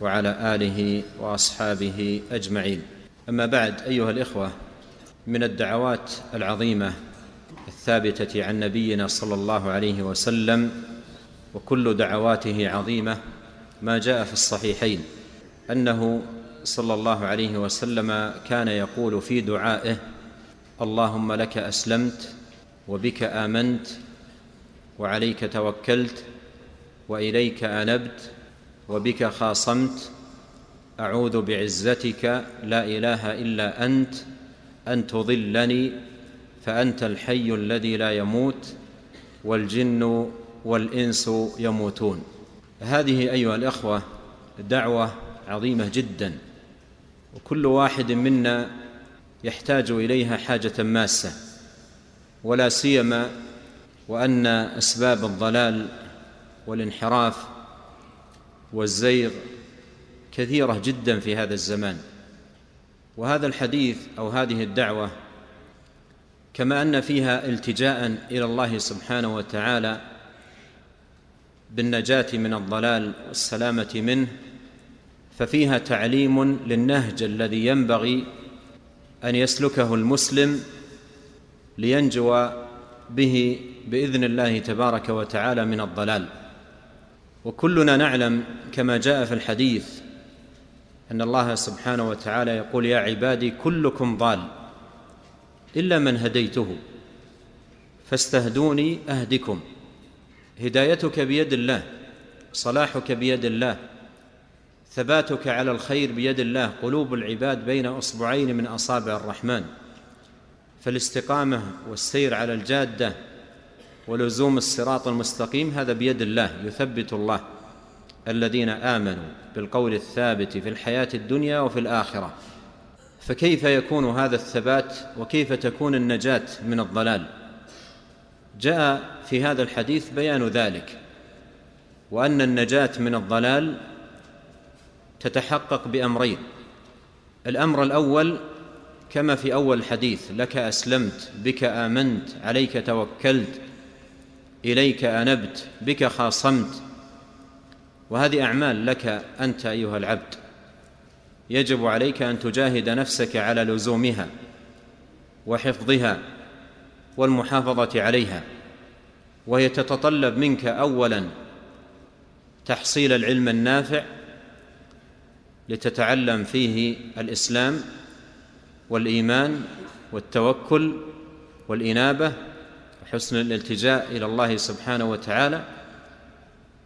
وعلى آله وأصحابه أجمعين. أما بعد أيها الإخوة من الدعوات العظيمة الثابتة عن نبينا صلى الله عليه وسلم وكل دعواته عظيمة ما جاء في الصحيحين أنه صلى الله عليه وسلم كان يقول في دعائه اللهم لك أسلمت وبك آمنت وعليك توكلت وإليك أنبت وبك خاصمت أعوذ بعزتك لا إله إلا أنت أن تضلني فأنت الحي الذي لا يموت والجن والإنس يموتون. هذه أيها الأخوة دعوة عظيمة جدا وكل واحد منا يحتاج إليها حاجة ماسة ولا سيما وأن أسباب الضلال والانحراف والزيغ كثيرة جدا في هذا الزمان. وهذا الحديث أو هذه الدعوة كما أن فيها التجاء إلى الله سبحانه وتعالى بالنجاة من الضلال والسلامة منه ففيها تعليم للنهج الذي ينبغي أن يسلكه المسلم لينجو به بإذن الله تبارك وتعالى من الضلال. وكلنا نعلم كما جاء في الحديث أن الله سبحانه وتعالى يقول يا عبادي كلكم ضال إلا من هديته فاستهدوني أهدكم هدايتك بيد الله صلاحك بيد الله ثباتك على الخير بيد الله قلوب العباد بين أصبعين من أصابع الرحمن فالاستقامة والسير على الجادة ولزوم الصراط المستقيم هذا بيد الله يثبت الله. الذين آمنوا بالقول الثابت في الحياة الدنيا وفي الآخرة. فكيف يكون هذا الثبات وكيف تكون النجاة من الضلال؟ جاء في هذا الحديث بيان ذلك وأن النجاة من الضلال تتحقق بأمرين. الأمر الأول كما في أول الحديث لك أسلمت بك آمنت عليك توكلت إليك أنبت بك خاصمت. وهذه أعمال لك أنت أيها العبد. يجب عليك أن تجاهد نفسك على لزومها وحفظها والمحافظة عليها. وهي تتطلب منك اولا تحصيل العلم النافع لتتعلم فيه الإسلام والإيمان والتوكل والإنابة وحسن الالتجاء إلى الله سبحانه وتعالى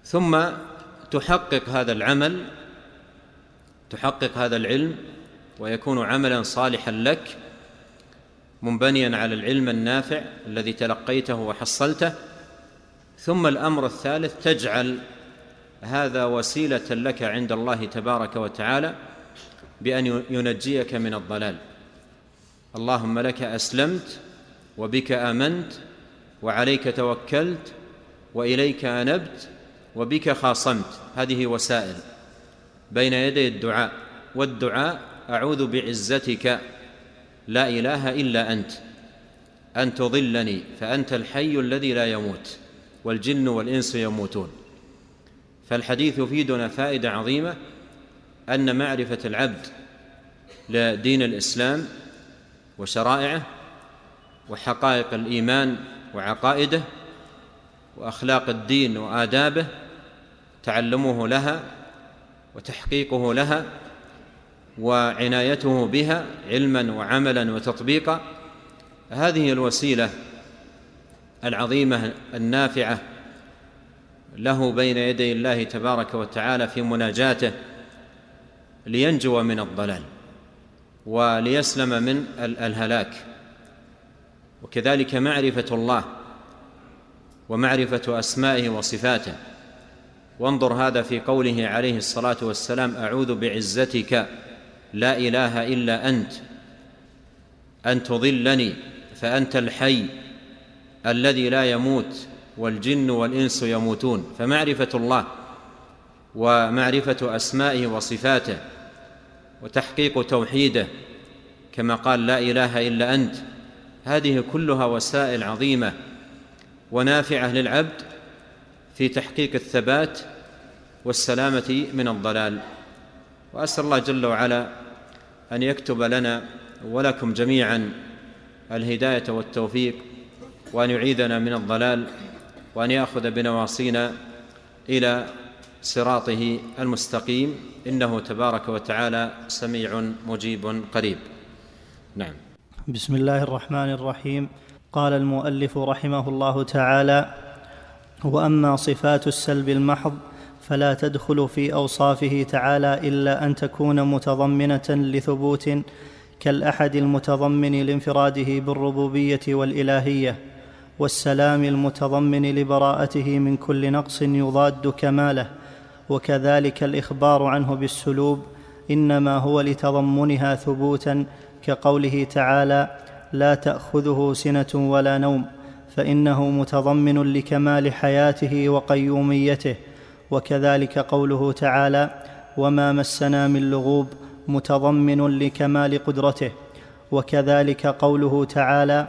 ثم تحقق هذا العمل تحقق هذا العلم ويكون عملا صالحا لك منبنيا على العلم النافع الذي تلقيته وحصلته. ثم الأمر الثالث تجعل هذا وسيلة لك عند الله تبارك وتعالى بأن ينجيك من الضلال. اللهم لك أسلمت وبك آمنت وعليك توكلت وإليك أنبت وبك خاصمت. هذه وسائل بين يدي الدعاء والدعاء أعوذ بعزتك. لا إله إلا أنت أن تضلني فأنت الحي الذي لا يموت والجن والإنس يموتون. فالحديث يفيدنا فائدة عظيمة أن معرفة العبد لدين الإسلام وشرائعه وحقائق الإيمان وعقائده وأخلاق الدين وآدابه تعلمه لها وتحقيقه لها وعنايته بها علما وعملا وتطبيقا. هذه الوسيلة العظيمة النافعة له بين يدي الله تبارك وتعالى في مناجاته لينجو من الضلال وليسلم من الهلاك. وكذلك معرفة الله ومعرفة أسمائه وصفاته. وانظر هذا في قوله عليه الصلاة والسلام أعوذ بعزتك لا إله إلا أنت أن تضلني فأنت الحي الذي لا يموت والجن والإنس يموتون. فمعرفة الله ومعرفة أسمائه وصفاته وتحقيق توحيده كما قال لا إله إلا أنت. هذه كلها وسائل عظيمة ونافعة للعبد في تحقيق الثبات والسلامة من الضلال. وأسأل الله جل وعلا أن يكتب لنا ولكم جميعا الهداية والتوفيق وأن يعيذنا من الضلال وأن يأخذ بنواصينا إلى صراطه المستقيم. إنه تبارك وتعالى سميع مجيب قريب. نعم. بسم الله الرحمن الرحيم. قال المؤلف رحمه الله تعالى وأما صفات السلب المحض فلا تدخل في أوصافه تعالى إلا أن تكون متضمنة لثبوت كالأحد المتضمن لانفراده بالربوبية والإلهية والسلام المتضمن لبراءته من كل نقص يضاد كماله وكذلك الإخبار عنه بالسلوب إنما هو لتضمنها ثبوتا كقوله تعالى لا تأخذه سنة ولا نوم فإنه متضمن لكمال حياته وقيوميته. وكذلك قوله تعالى وما مسنا من لغوب متضمن لكمال قدرته. وكذلك قوله تعالى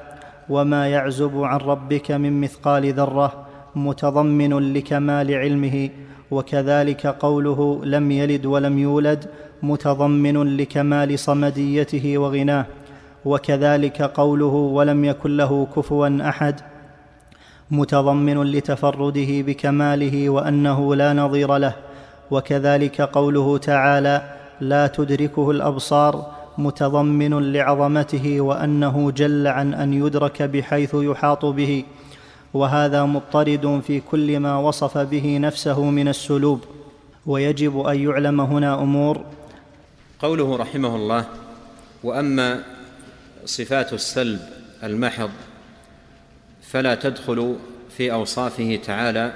وما يعزب عن ربك من مثقال ذرة متضمن لكمال علمه. وكذلك قوله لم يلد ولم يولد متضمن لكمال صمديته وغناه وكذلك قوله ولم يكن له كفوا أحد متضمن لتفرده بكماله وأنه لا نظير له وكذلك قوله تعالى لا تدركه الأبصار متضمن لعظمته وأنه جل عن أن يدرك بحيث يحاط به وهذا مضطرد في كل ما وصف به نفسه من السلوب ويجب أن يعلم هنا أمور قوله رحمه الله وأما صفات السلب المحض فلا تدخل في أوصافه تعالى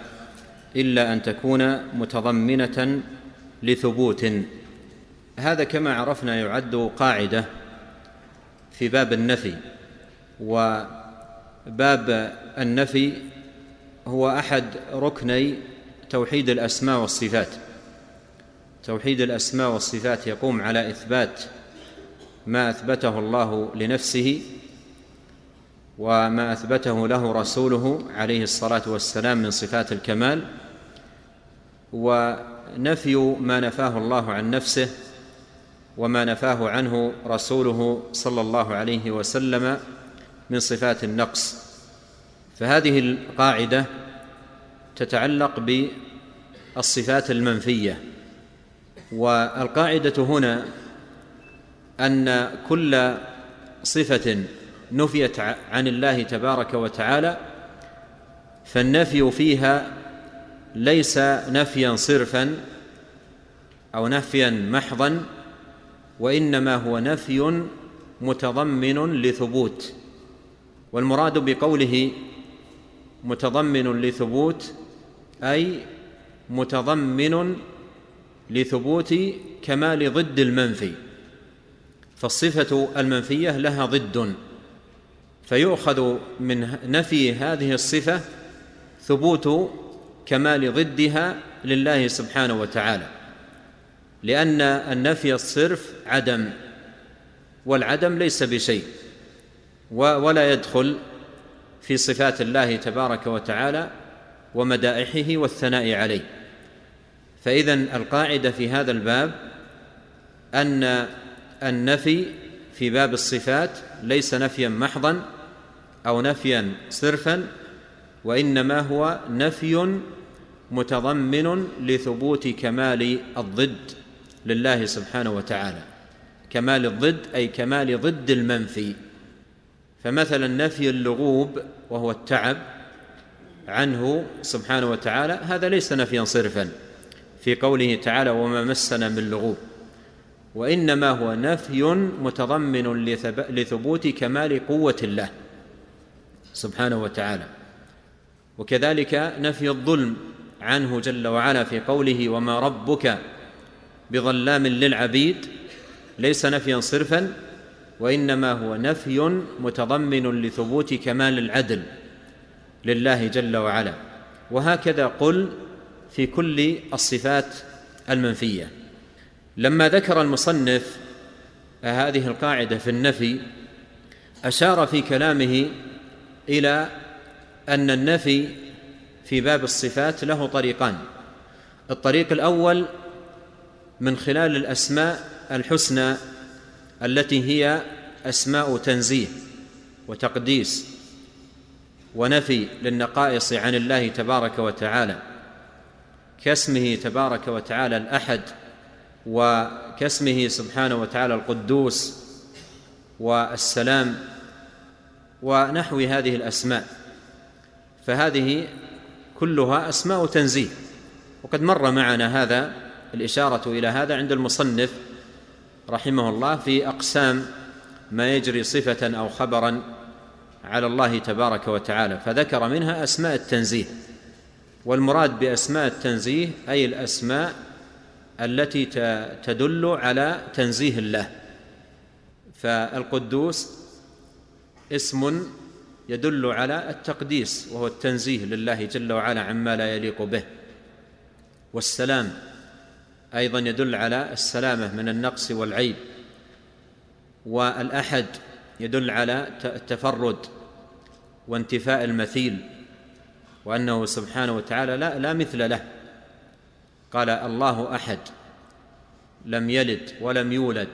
إلا أن تكون متضمنة لثبوت. هذا كما عرفنا يعد قاعدة في باب النفي وباب النفي هو أحد ركني توحيد الأسماء والصفات. توحيد الأسماء والصفات يقوم على إثبات ما أثبته الله لنفسه وما أثبته له رسوله عليه الصلاة والسلام من صفات الكمال ونفي ما نفاه الله عن نفسه وما نفاه عنه رسوله صلى الله عليه وسلم من صفات النقص. فهذه القاعدة تتعلق بالصفات المنفية. والقاعدة هنا أن كل صفة نفيت عن الله تبارك وتعالى فالنفي فيها ليس نفيا صرفا أو نفيا محضا وإنما هو نفي متضمن لثبوت. والمراد بقوله متضمن لثبوت أي متضمن لثبوت كمال ضد المنفي فالصفة المنفية لها ضد فيؤخذ من نفي هذه الصفة ثبوت كمال ضدها لله سبحانه وتعالى لأن النفي الصرف عدم والعدم ليس بشيء ولا يدخل في صفات الله تبارك وتعالى ومدائحه والثناء عليه. فاذا القاعدة في هذا الباب أن النفي في باب الصفات ليس نفيا محضا أو نفيا صرفا وإنما هو نفي متضمن لثبوت كمال الضد لله سبحانه وتعالى. كمال الضد أي كمال ضد المنفي. فمثلا نفي اللغوب وهو التعب عنه سبحانه وتعالى هذا ليس نفيا صرفا. في قوله تعالى وما مسنا من لغوب وانما هو نفي متضمن لثبوت كمال قوه الله سبحانه وتعالى. وكذلك نفي الظلم عنه جل وعلا في قوله وما ربك بظلام للعبيد ليس نفيا صرفا وانما هو نفي متضمن لثبوت كمال العدل لله جل وعلا وهكذا قل في كل الصفات المنفية. لما ذكر المصنف هذه القاعدة في النفي أشار في كلامه إلى أن النفي في باب الصفات له طريقان. الطريق الأول من خلال الأسماء الحسنى التي هي أسماء تنزيه وتقديس ونفي للنقائص عن الله تبارك وتعالى. كاسمه تبارك وتعالى الأحد وكاسمه سبحانه وتعالى القدوس والسلام ونحو هذه الأسماء. فهذه كلها أسماء تنزيه. وقد مر معنا هذا الإشارة إلى هذا عند المصنف رحمه الله في أقسام ما يجري صفة أو خبرا على الله تبارك وتعالى فذكر منها أسماء التنزيه. والمراد بأسماء التنزيه أي الأسماء التي تدل على تنزيه الله. فالقدوس اسم يدل على التقديس وهو التنزيه لله جل وعلا عما لا يليق به. والسلام أيضا يدل على السلامة من النقص والعيب. والأحد يدل على التفرد وانتفاء المثيل. وأنه سبحانه وتعالى لا, لا مثل له. قال الله أحد لم يلد ولم يولد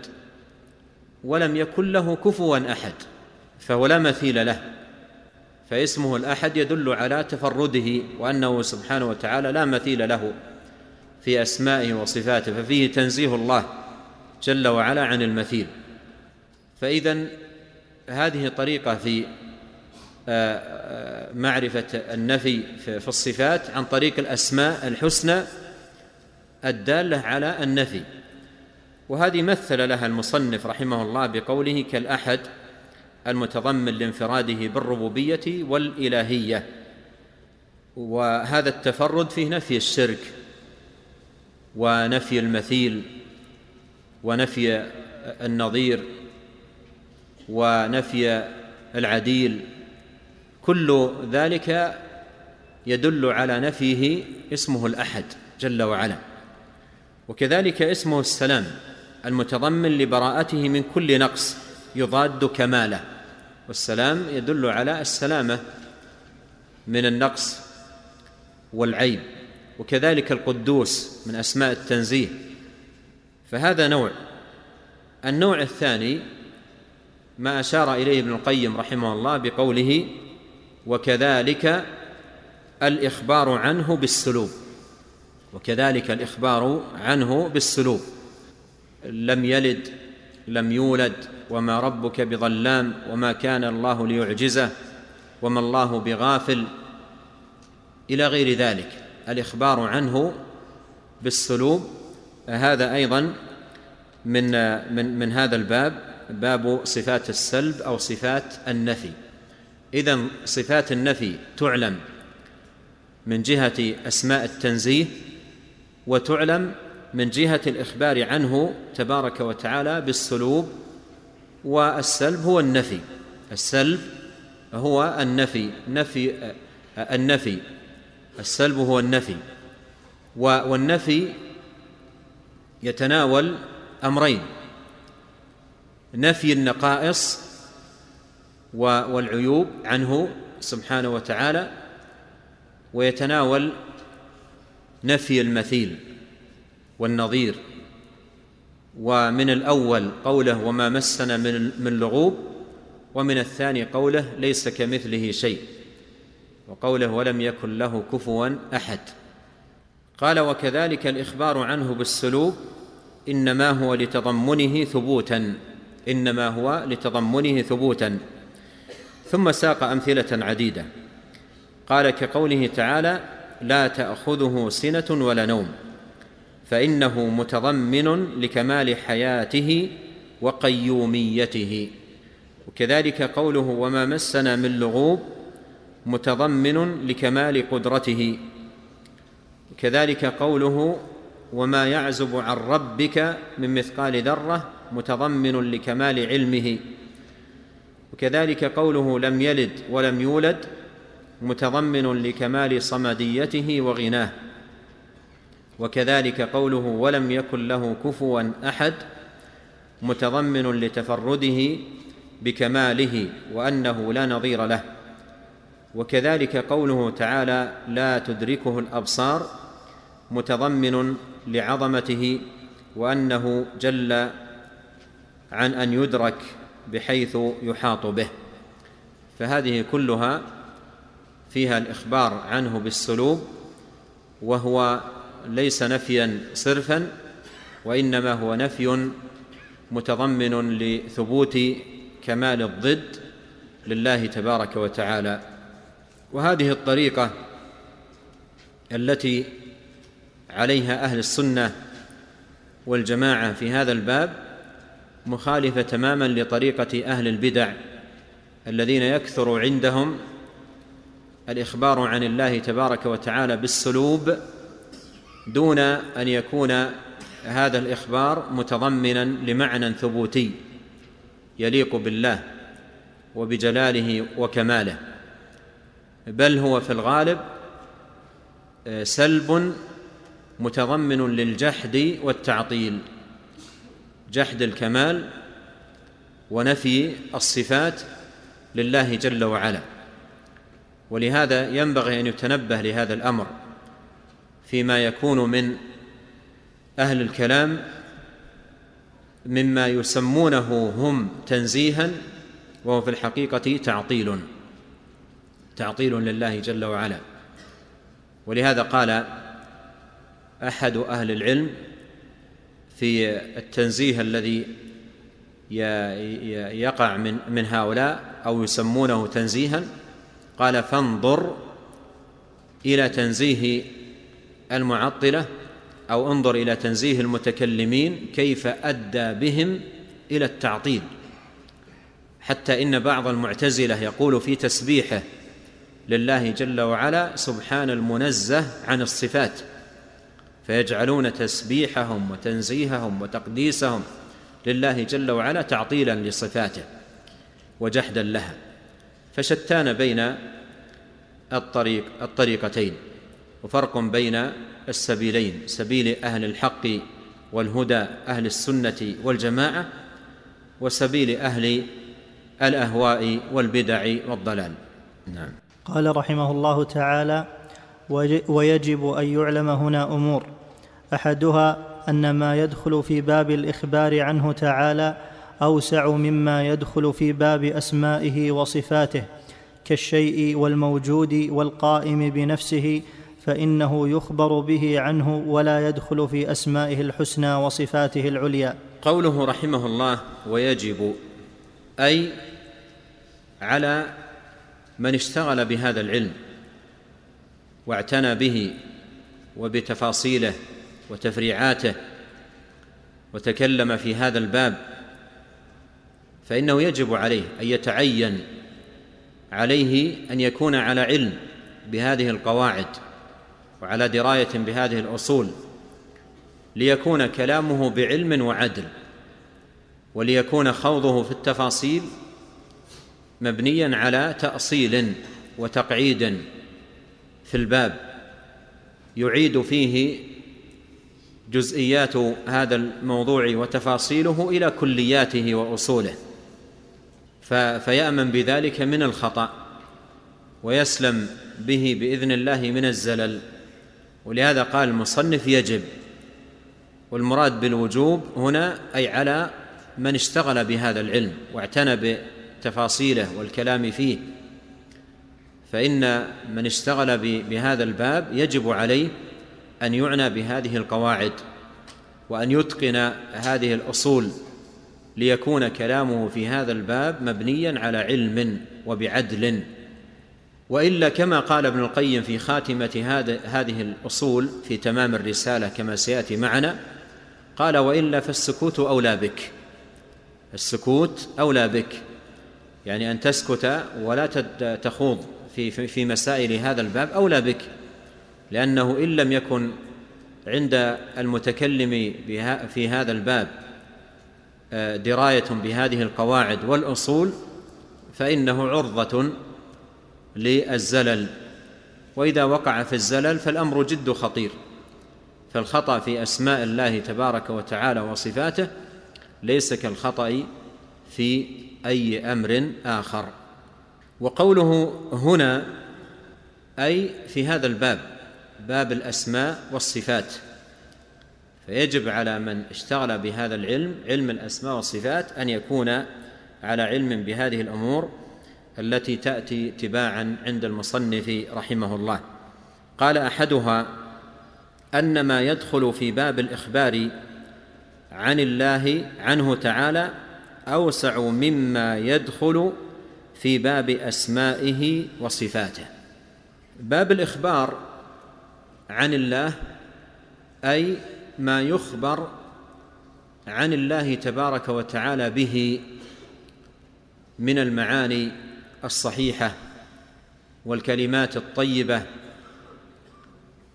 ولم يكن له كفوا أحد فهو لا مثيل له. فاسمه الأحد يدل على تفرده وأنه سبحانه وتعالى لا مثيل له في أسمائه وصفاته ففيه تنزيه الله جل وعلا عن المثيل. فاذا هذه طريقه في آه، آه، معرفة النفي في الصفات عن طريق الأسماء الحسنى الدالة على النفي. وهذه مثل لها المصنف رحمه الله بقوله كالأحد المتضمن لانفراده بالربوبية والإلهية. وهذا التفرد فيه نفي الشرك ونفي المثيل ونفي النظير ونفي العديل. كل ذلك يدل على نفيه اسمه الأحد جل وعلا. وكذلك اسمه السلام المتضمن لبراءته من كل نقص يضاد كماله. والسلام يدل على السلامة من النقص والعيب. وكذلك القدوس من أسماء التنزيه. فهذا نوع. النوع الثاني ما أشار إليه ابن القيم رحمه الله بقوله وكذلك الإخبار عنه بالسلوب. وكذلك الإخبار عنه بالسلوب. لم يلد لم يولد وما ربك بظلام وما كان الله ليعجزه وما الله بغافل. إلى غير ذلك الإخبار عنه بالسلوب. هذا أيضا من من من هذا الباب باب صفات السلب أو صفات النفي. اذا صفات النفي تعلم من جهة أسماء التنزيه وتعلم من جهة الإخبار عنه تبارك وتعالى بالسلوب والسلب هو النفي. السلب هو النفي نفي النفي السلب هو النفي. والنفي يتناول أمرين نفي النقائص والعيوب عنه سبحانه وتعالى ويتناول نفي المثيل والنظير. ومن الأول قوله وما مسنا من من لغوب ومن الثاني قوله ليس كمثله شيء. وقوله ولم يكن له كفوا أحد. قال وكذلك الإخبار عنه بالسلوب إنما هو لتضمنه ثبوتا. إنما هو لتضمنه ثبوتا. ثم ساق أمثلة عديدة. قال كقوله تعالى لا تأخذه سنة ولا نوم فإنه متضمن لكمال حياته وقيوميته. وكذلك قوله وما مسنا من لغوب متضمن لكمال قدرته. كذلك قوله وما يعزب عن ربك من مثقال ذرة متضمن لكمال علمه. وكذلك قوله لم يلد ولم يولد متضمن لكمال صمديته وغناه. وكذلك قوله ولم يكن له كفوا أحد متضمن لتفرده بكماله وأنه لا نظير له. وكذلك قوله تعالى لا تدركه الأبصار متضمن لعظمته وأنه جل عن أن يدرك بحيث يحاط به. فهذه كلها فيها الإخبار عنه بالسلوب وهو ليس نفيا صرفا وإنما هو نفي متضمن لثبوت كمال الضد لله تبارك وتعالى. وهذه الطريقة التي عليها أهل السنة والجماعة في هذا الباب مخالفة تماما لطريقة أهل البدع الذين يكثر عندهم الإخبار عن الله تبارك وتعالى بالسلوب دون أن يكون هذا الإخبار متضمنا لمعنى ثبوتي يليق بالله وبجلاله وكماله. بل هو في الغالب آه، سلب متضمن للجحد والتعطيل. جحد الكمال ونفي الصفات لله جل وعلا. ولهذا ينبغي أن يتنبه لهذا الأمر فيما يكون من أهل الكلام مما يسمونه هم تنزيها وهو في الحقيقة تعطيل تعطيل لله جل وعلا. ولهذا قال أحد أهل العلم في التنزيه الذي يقع من من هؤلاء أو يسمونه تنزيها قال فانظر إلى تنزيه المعطلة أو انظر إلى تنزيه المتكلمين كيف أدى بهم إلى التعطيل حتى إن بعض المعتزلة يقول في تسبيحه لله جل وعلا سبحان المنزه عن الصفات فيجعلون تسبيحهم وتنزيههم وتقديسهم لله جل وعلا تعطيلا لصفاته وجحدا لها. فشتان بين الطريق الطريقتين وفرق بين السبيلين سبيل أهل الحق والهدى أهل السنة والجماعة وسبيل أهل الأهواء والبدع والضلال. نعم. قال رحمه الله تعالى ويجب أن يعلم هنا أمور. أحدها أن ما يدخل في باب الإخبار عنه تعالى أوسع مما يدخل في باب أسمائه وصفاته كالشيء والموجود والقائم بنفسه فإنه يخبر به عنه ولا يدخل في أسمائه الحسنى وصفاته العليا. قوله رحمه الله ويجب أي على من اشتغل بهذا العلم. واعتنى به وبتفاصيله وتفريعاته وتكلم في هذا الباب فإنه يجب عليه أن يتعين عليه أن يكون على علم بهذه القواعد وعلى دراية بهذه الأصول ليكون كلامه بعلم وعدل وليكون خوضه في التفاصيل مبنيا على تأصيل وتقعيد في الباب يعيد فيه جزئيات هذا الموضوع وتفاصيله إلى كلياته وأصوله. فيأمن بذلك من الخطأ ويسلم به بإذن الله من الزلل. ولهذا قال المصنف يجب والمراد بالوجوب هنا أي على من اشتغل بهذا العلم واعتنى بتفاصيله والكلام فيه. فإن من اشتغل بهذا الباب يجب عليه أن يعنى بهذه القواعد وأن يتقن هذه الأصول ليكون كلامه في هذا الباب مبنيا على علم وبعدل. وإلا كما قال ابن القيم في خاتمة هذه الأصول في تمام الرسالة كما سيأتي معنا قال وإلا فالسكوت أولى بك. السكوت أولى بك يعني أن تسكت ولا تخوض. في في مسائل هذا الباب أولى بك لأنه إن لم يكن عند المتكلم في هذا الباب آه، دراية بهذه القواعد والأصول فإنه عرضة للزلل. وإذا وقع في الزلل فالأمر جد خطير فالخطأ في أسماء الله تبارك وتعالى وصفاته ليس كالخطأ في أي أمر آخر. وقوله هنا أي في هذا الباب باب الأسماء والصفات. فيجب على من اشتغل بهذا العلم علم الأسماء والصفات أن يكون على علم بهذه الأمور التي تأتي تباعا عند المصنف رحمه الله. قال أحدها أن ما يدخل في باب الإخبار عن الله عنه تعالى أوسع مما يدخل في باب أسمائه وصفاته. باب الإخبار عن الله أي ما يخبر عن الله تبارك وتعالى به من المعاني الصحيحة والكلمات الطيبة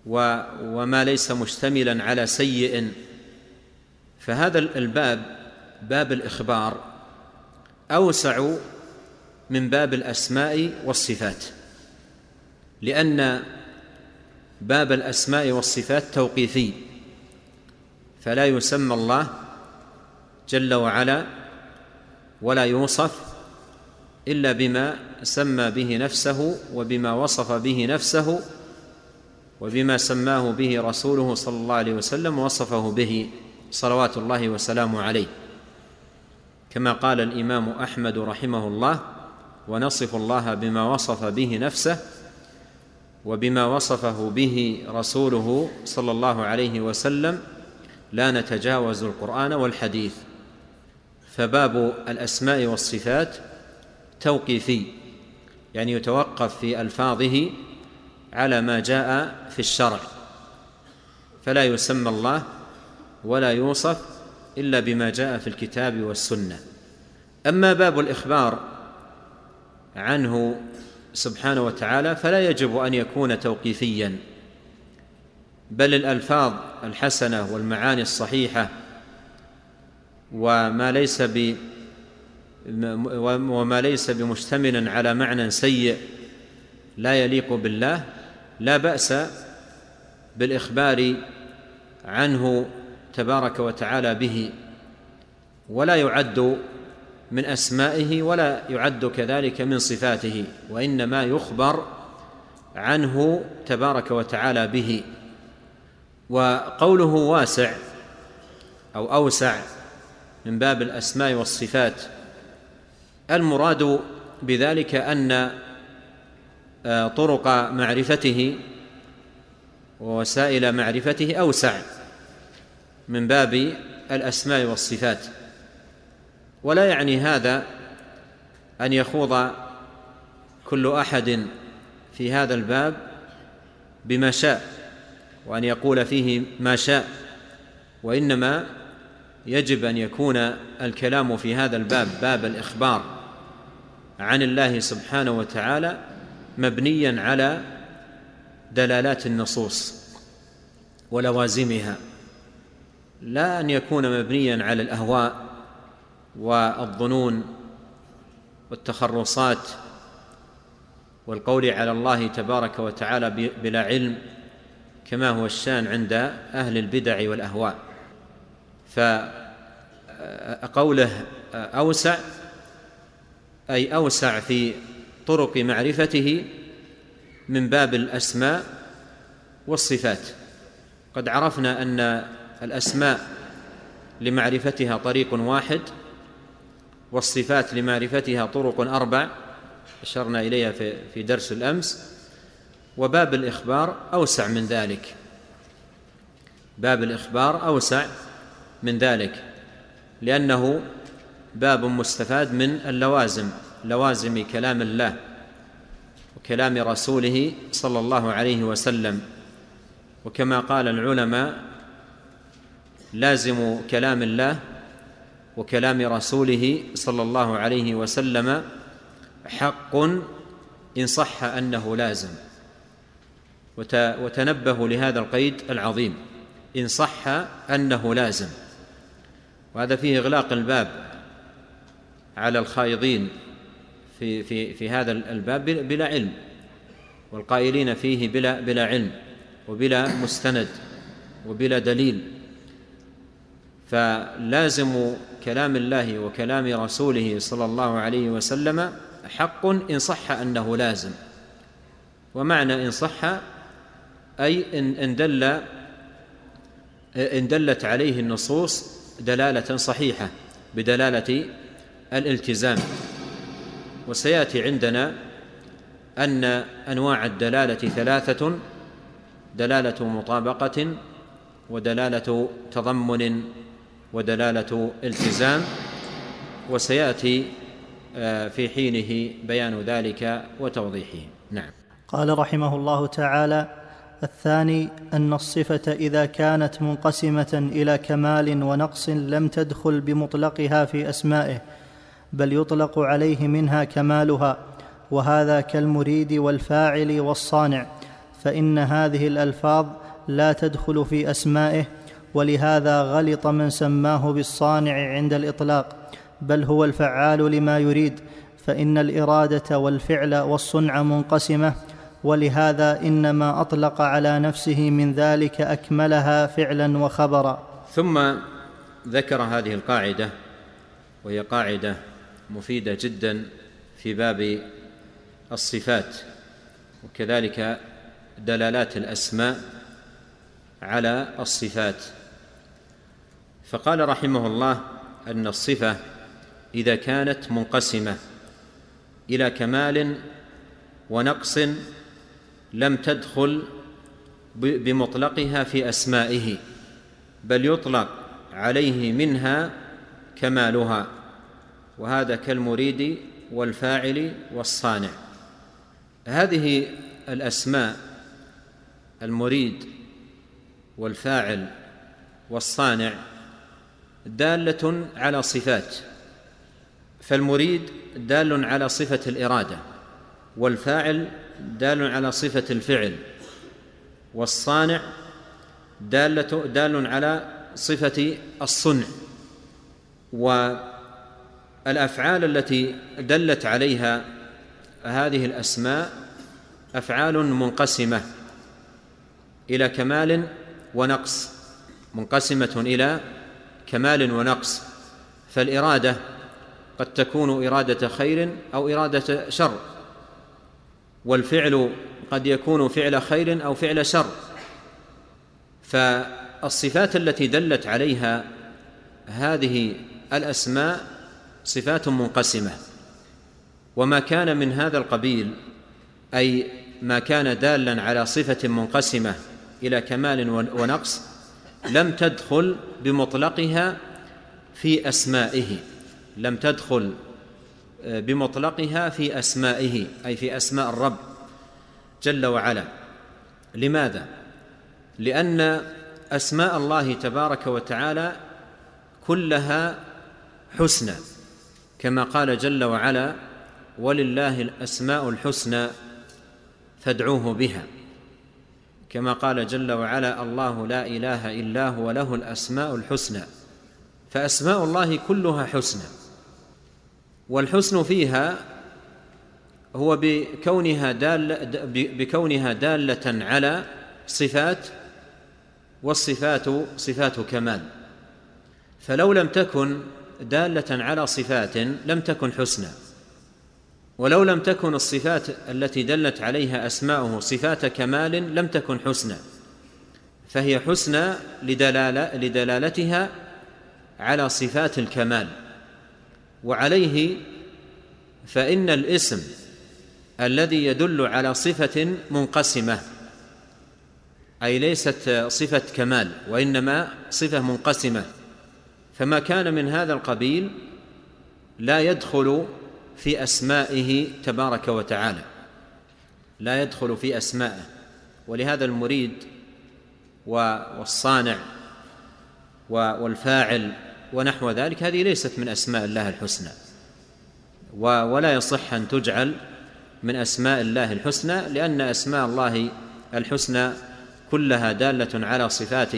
وما ليس مشتملا على سيء. فهذا الباب باب الإخبار أوسع من باب الأسماء والصفات لأن باب الأسماء والصفات توقيفي فلا يسمى الله جل وعلا ولا يوصف إلا بما سمى به نفسه وبما وصف به نفسه وبما سماه به رسوله صلى الله عليه وسلم ووصفه به صلوات الله وسلامه عليه. كما قال الإمام أحمد رحمه الله ونصف الله بما وصف به نفسه وبما وصفه به رسوله صلى الله عليه وسلم لا نتجاوز القرآن والحديث. فباب الأسماء والصفات توقيفي يعني يتوقف في ألفاظه على ما جاء في الشرع. فلا يسمى الله ولا يوصف إلا بما جاء في الكتاب والسنة. أما باب الإخبار عنه سبحانه وتعالى فلا يجب أن يكون توقيفيا. بل الألفاظ الحسنة والمعاني الصحيحة وما ليس ب وما ليس بمشتمل على معنى سيء لا يليق بالله لا بأس بالإخبار عنه تبارك وتعالى به ولا يعد من أسمائه ولا يعد كذلك من صفاته وإنما يخبر عنه تبارك وتعالى به. وقوله واسع أو أوسع من باب الأسماء والصفات المراد بذلك أن آه، طرق معرفته ووسائل معرفته أوسع من باب الأسماء والصفات. ولا يعني هذا أن يخوض كل أحد في هذا الباب بما شاء وأن يقول فيه ما شاء وإنما يجب أن يكون الكلام في هذا الباب باب الإخبار عن الله سبحانه وتعالى مبنيا على دلالات النصوص ولوازمها. لا أن يكون مبنيا على الأهواء والظنون والتخرصات والقول على الله تبارك وتعالى بلا علم كما هو الشان عند أهل البدع والأهواء. فقوله أوسع أي أوسع في طرق معرفته من باب الأسماء والصفات. قد عرفنا أن الأسماء لمعرفتها طريق واحد والصفات لمعرفتها طرق أربع أشرنا إليها في درس الأمس وباب الإخبار أوسع من ذلك. باب الإخبار أوسع من ذلك لأنه باب مستفاد من اللوازم لوازم كلام الله وكلام رسوله صلى الله عليه وسلم. وكما قال العلماء لازم كلام الله وكلام رسوله صلى الله عليه وسلم حق إن صح أنه لازم. وتنبهوا لهذا القيد العظيم. إن صح أنه لازم. وهذا فيه إغلاق الباب على الخائضين في في في هذا الباب بلا علم. والقائلين فيه بلا بلا علم وبلا مستند وبلا دليل. فلازم كلام الله وكلام رسوله صلى الله عليه وسلم حق إن صح أنه لازم. ومعنى إن صح أي ان دل إن دلت عليه النصوص دلالة صحيحة بدلالة الالتزام. وسيأتي عندنا أن أنواع الدلالة ثلاثة دلالة مطابقة ودلالة تضمن ودلالة التزام وسيأتي آه، في حينه بيان ذلك وتوضيحه. نعم. قال رحمه الله تعالى الثاني أن الصفة إذا كانت منقسمة إلى كمال ونقص لم تدخل بمطلقها في أسمائه بل يطلق عليه منها كمالها وهذا كالمريد والفاعل والصانع فإن هذه الألفاظ لا تدخل في أسمائه ولهذا غلط من سماه بالصانع عند الإطلاق بل هو الفعال لما يريد فإن الإرادة والفعل والصنع منقسمة ولهذا إنما أطلق على نفسه من ذلك أكملها فعلا وخبرا. ثم ذكر هذه القاعدة وهي قاعدة مفيدة جدا في باب الصفات وكذلك دلالات الأسماء على الصفات. فقال رحمه الله أن الصفة إذا كانت منقسمة إلى كمال ونقص لم تدخل بمطلقها في أسمائه بل يطلق عليه منها كمالها وهذا كالمريد والفاعل والصانع. هذه الأسماء المريد والفاعل والصانع دالة على صفات فالمريد دال على صفة الإرادة والفاعل دال على صفة الفعل والصانع دالة دال على صفة الصنع. والأفعال التي دلت عليها هذه الأسماء أفعال منقسمة إلى كمال ونقص منقسمة إلى كمال ونقص. فالإرادة قد تكون إرادة خير أو إرادة شر والفعل قد يكون فعل خير أو فعل شر. فالصفات التي دلت عليها هذه الأسماء صفات منقسمة. وما كان من هذا القبيل أي ما كان دالا على صفة منقسمة إلى كمال ونقص لم تدخل بمطلقها في أسمائه. لم تدخل بمطلقها في أسمائه أي في أسماء الرب جل وعلا. لماذا؟ لأن أسماء الله تبارك وتعالى كلها حسنى كما قال جل وعلا ولله الأسماء الحسنى فادعوه بها. كما قال جل وعلا الله لا إله إلا هو له الأسماء الحسنى فأسماء الله كلها حسنى والحسن فيها هو بكونها دال بكونها دالة على صفات والصفات صفات كمال فلو لم تكن دالة على صفات لم تكن حسنى. ولو لم تكن الصفات التي دلت عليها أسماؤه صفات كمال لم تكن حسنى فهي حسنى لدلالة لدلالتها على صفات الكمال. وعليه فإن الاسم الذي يدل على صفة منقسمة أي ليست صفة كمال وإنما صفة منقسمة. فما كان من هذا القبيل لا يدخل في أسمائه تبارك وتعالى. لا يدخل في أسمائه. ولهذا المريد والصانع والفاعل ونحو ذلك هذه ليست من أسماء الله الحسنى. ولا يصح أن تجعل من أسماء الله الحسنى لأن أسماء الله الحسنى كلها دالة على صفات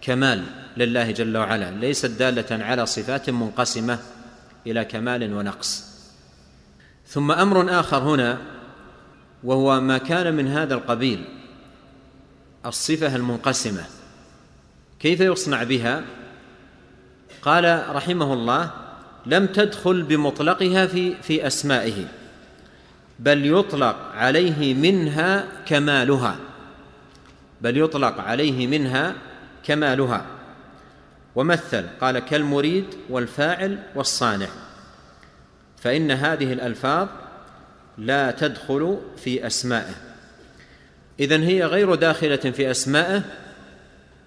كمال لله جل وعلا. ليست دالة على صفات منقسمة إلى كمال ونقص. ثم أمر آخر هنا وهو ما كان من هذا القبيل الصفة المنقسمة. كيف يصنع بها؟ قال رحمه الله لم تدخل بمطلقها في في أسمائه بل يطلق عليه منها كمالها بل يطلق عليه منها كمالها. ومثل قال كالمريد والفاعل والصانع. فإن هذه الألفاظ لا تدخل في أسمائه. إذن هي غير داخلة في أسمائه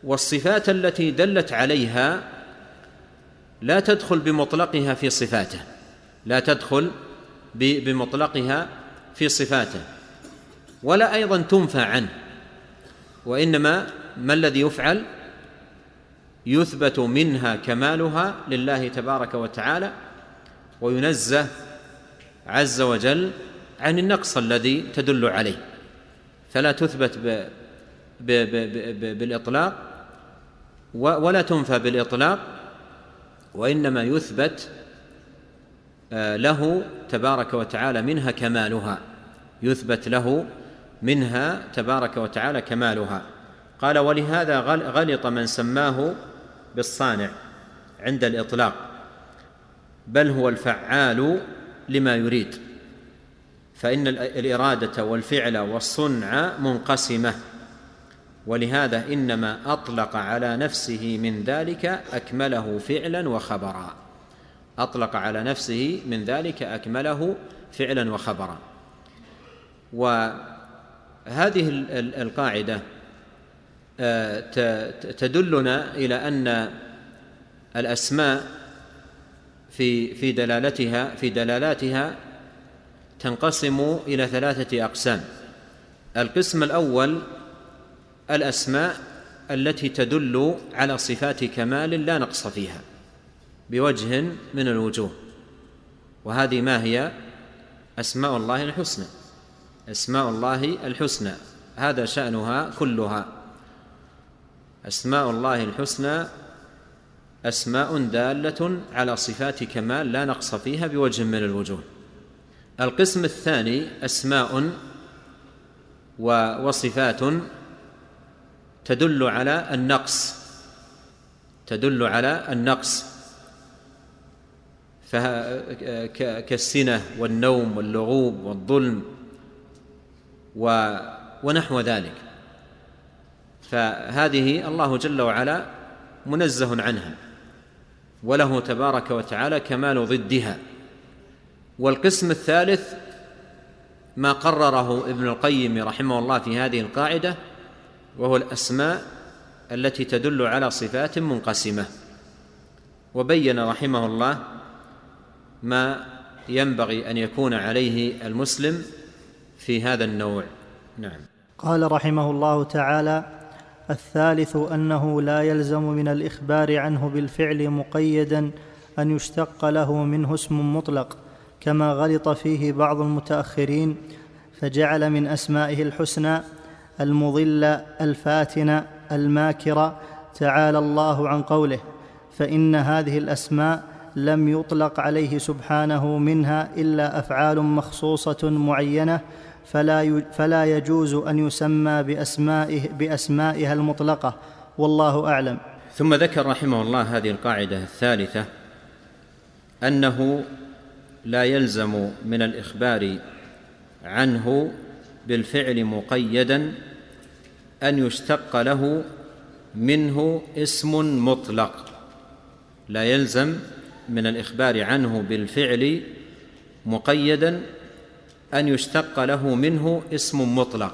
والصفات التي دلت عليها لا تدخل بمطلقها في صفاته. لا تدخل بمطلقها في صفاته. ولا أيضا تنفى عنه. وإنما ما الذي يفعل؟ يثبت منها كمالها لله تبارك وتعالى وينزه عز وجل عن النقص الذي تدل عليه. فلا تثبت ب ب ب بالإطلاق ولا تنفى بالإطلاق وإنما يثبت آه، له تبارك وتعالى منها كمالها. يثبت له منها تبارك وتعالى كمالها. قال ولهذا غلط من سماه بالصانع عند الإطلاق. بل هو الفعال لما يريد. فإن الإرادة والفعل والصنع منقسمة. ولهذا إنما أطلق على نفسه من ذلك أكمله فعلا وخبرا. أطلق على نفسه من ذلك أكمله فعلا وخبرا. وهذه القاعدة آه، تدلنا إلى أن الأسماء في في دلالتها في دلالاتها تنقسم إلى ثلاثة أقسام. القسم الأول الأسماء التي تدل على صفات كمال لا نقص فيها بوجه من الوجوه وهذه ما هي؟ أسماء الله الحسنى. أسماء الله الحسنى هذا شأنها كلها. أسماء الله الحسنى أسماء دالة على صفات كمال لا نقص فيها بوجه من الوجوه. القسم الثاني أسماء وصفات تدل على النقص. تدل على النقص. كالسنة والنوم واللغوب والظلم ونحو ذلك. فهذه الله جل وعلا منزه عنها. وله تبارك وتعالى كمال ضدها. والقسم الثالث ما قرره ابن القيم رحمه الله في هذه القاعدة وهو الأسماء التي تدل على صفات منقسمة. وبين رحمه الله ما ينبغي أن يكون عليه المسلم في هذا النوع. نعم. قال رحمه الله تعالى الثالث أنه لا يلزم من الإخبار عنه بالفعل مقيدا أن يشتق له منه اسم مطلق كما غلط فيه بعض المتأخرين فجعل من أسمائه الحسنى المضله الفاتنة الماكرة تعالى الله عن قوله فإن هذه الأسماء لم يطلق عليه سبحانه منها إلا أفعال مخصوصة معينة فلا فلا يجوز أن يسمى باسمائه بأسمائها المطلقة. والله أعلم. ثم ذكر رحمه الله هذه القاعدة الثالثة أنه لا يلزم من الإخبار عنه بالفعل مقيدا أن يشتق له منه اسم مطلق. لا يلزم من الإخبار عنه بالفعل مقيدا أن يشتق له منه اسم مطلق.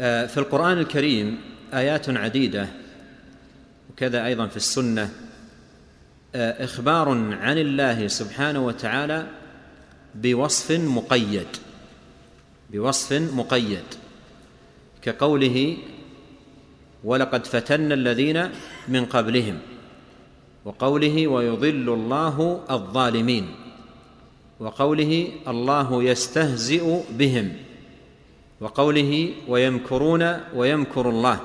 آه، في القرآن الكريم آيات عديدة وكذا أيضا في السنة. آه، إخبار عن الله سبحانه وتعالى بوصف مقيد بوصف مقيد كقوله ولقد فتنا الذين من قبلهم وقوله ويضل الله الظالمين وقوله الله يستهزئ بهم وقوله ويمكرون ويمكر الله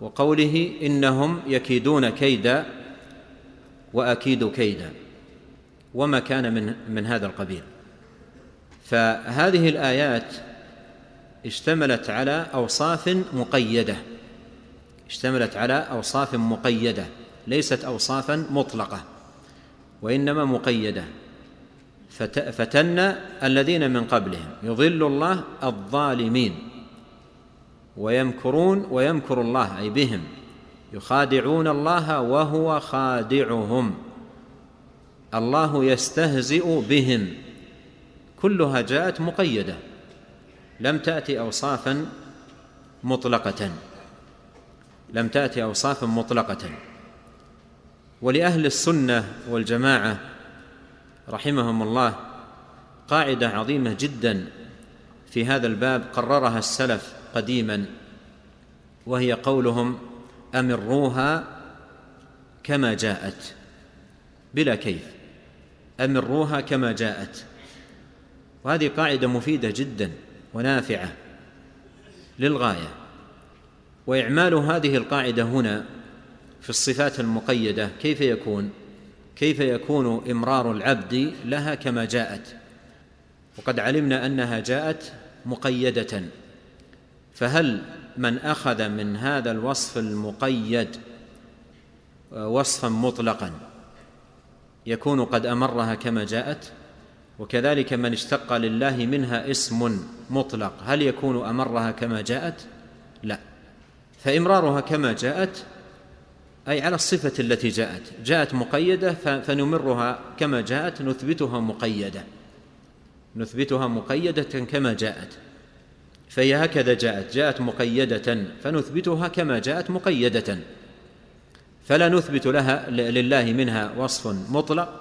وقوله إنهم يكيدون كيدا وأكيد كيدا وما كان من من هذا القبيل. فهذه الآيات اشتملت على أوصاف مقيدة اشتملت على أوصاف مقيدة ليست اوصافا مطلقة وإنما مقيدة. فتن الذين من قبلهم. يضل الله الظالمين ويمكرون ويمكر الله أي بهم. يخادعون الله وهو خادعهم. الله يستهزئ بهم. كلها جاءت مقيدة. لم تأتي اوصافا مطلقة. لم تأتي اوصافا مطلقة. ولأهل السنة والجماعة رحمهم الله قاعدة عظيمة جدا في هذا الباب قررها السلف قديما وهي قولهم أمروها كما جاءت بلا كيف. أمروها كما جاءت. وهذه قاعدة مفيدة جدا ونافعة للغاية. وإعمال هذه القاعدة هنا في الصفات المقيدة كيف يكون؟ كيف يكون امرار العبد لها كما جاءت؟ وقد علمنا أنها جاءت مقيدة. فهل من أخذ من هذا الوصف المقيد وصفا مطلقا يكون قد أمرها كما جاءت؟ وكذلك من اشتق لله منها اسم مطلق هل يكون أمرها كما جاءت؟ لا. فإمرارها كما جاءت أي على الصفة التي جاءت. جاءت مقيدة فنمرها كما جاءت نثبتها مقيدة. نثبتها مقيدة كما جاءت. فهي هكذا جاءت. جاءت مقيدة فنثبتها كما جاءت مقيدة. فلا نثبت لها لله منها وصف مطلق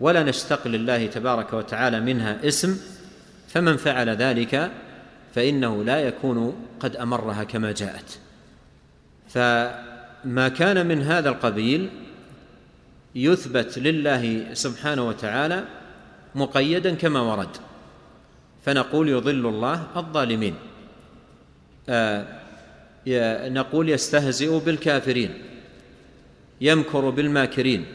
ولا نشتق لله تبارك وتعالى منها اسم. فمن فعل ذلك فإنه لا يكون قد أمرها كما جاءت. فما كان من هذا القبيل يثبت لله سبحانه وتعالى مقيدا كما ورد. فنقول يضل الله الظالمين. آه نقول يستهزئ بالكافرين يمكر بالماكرين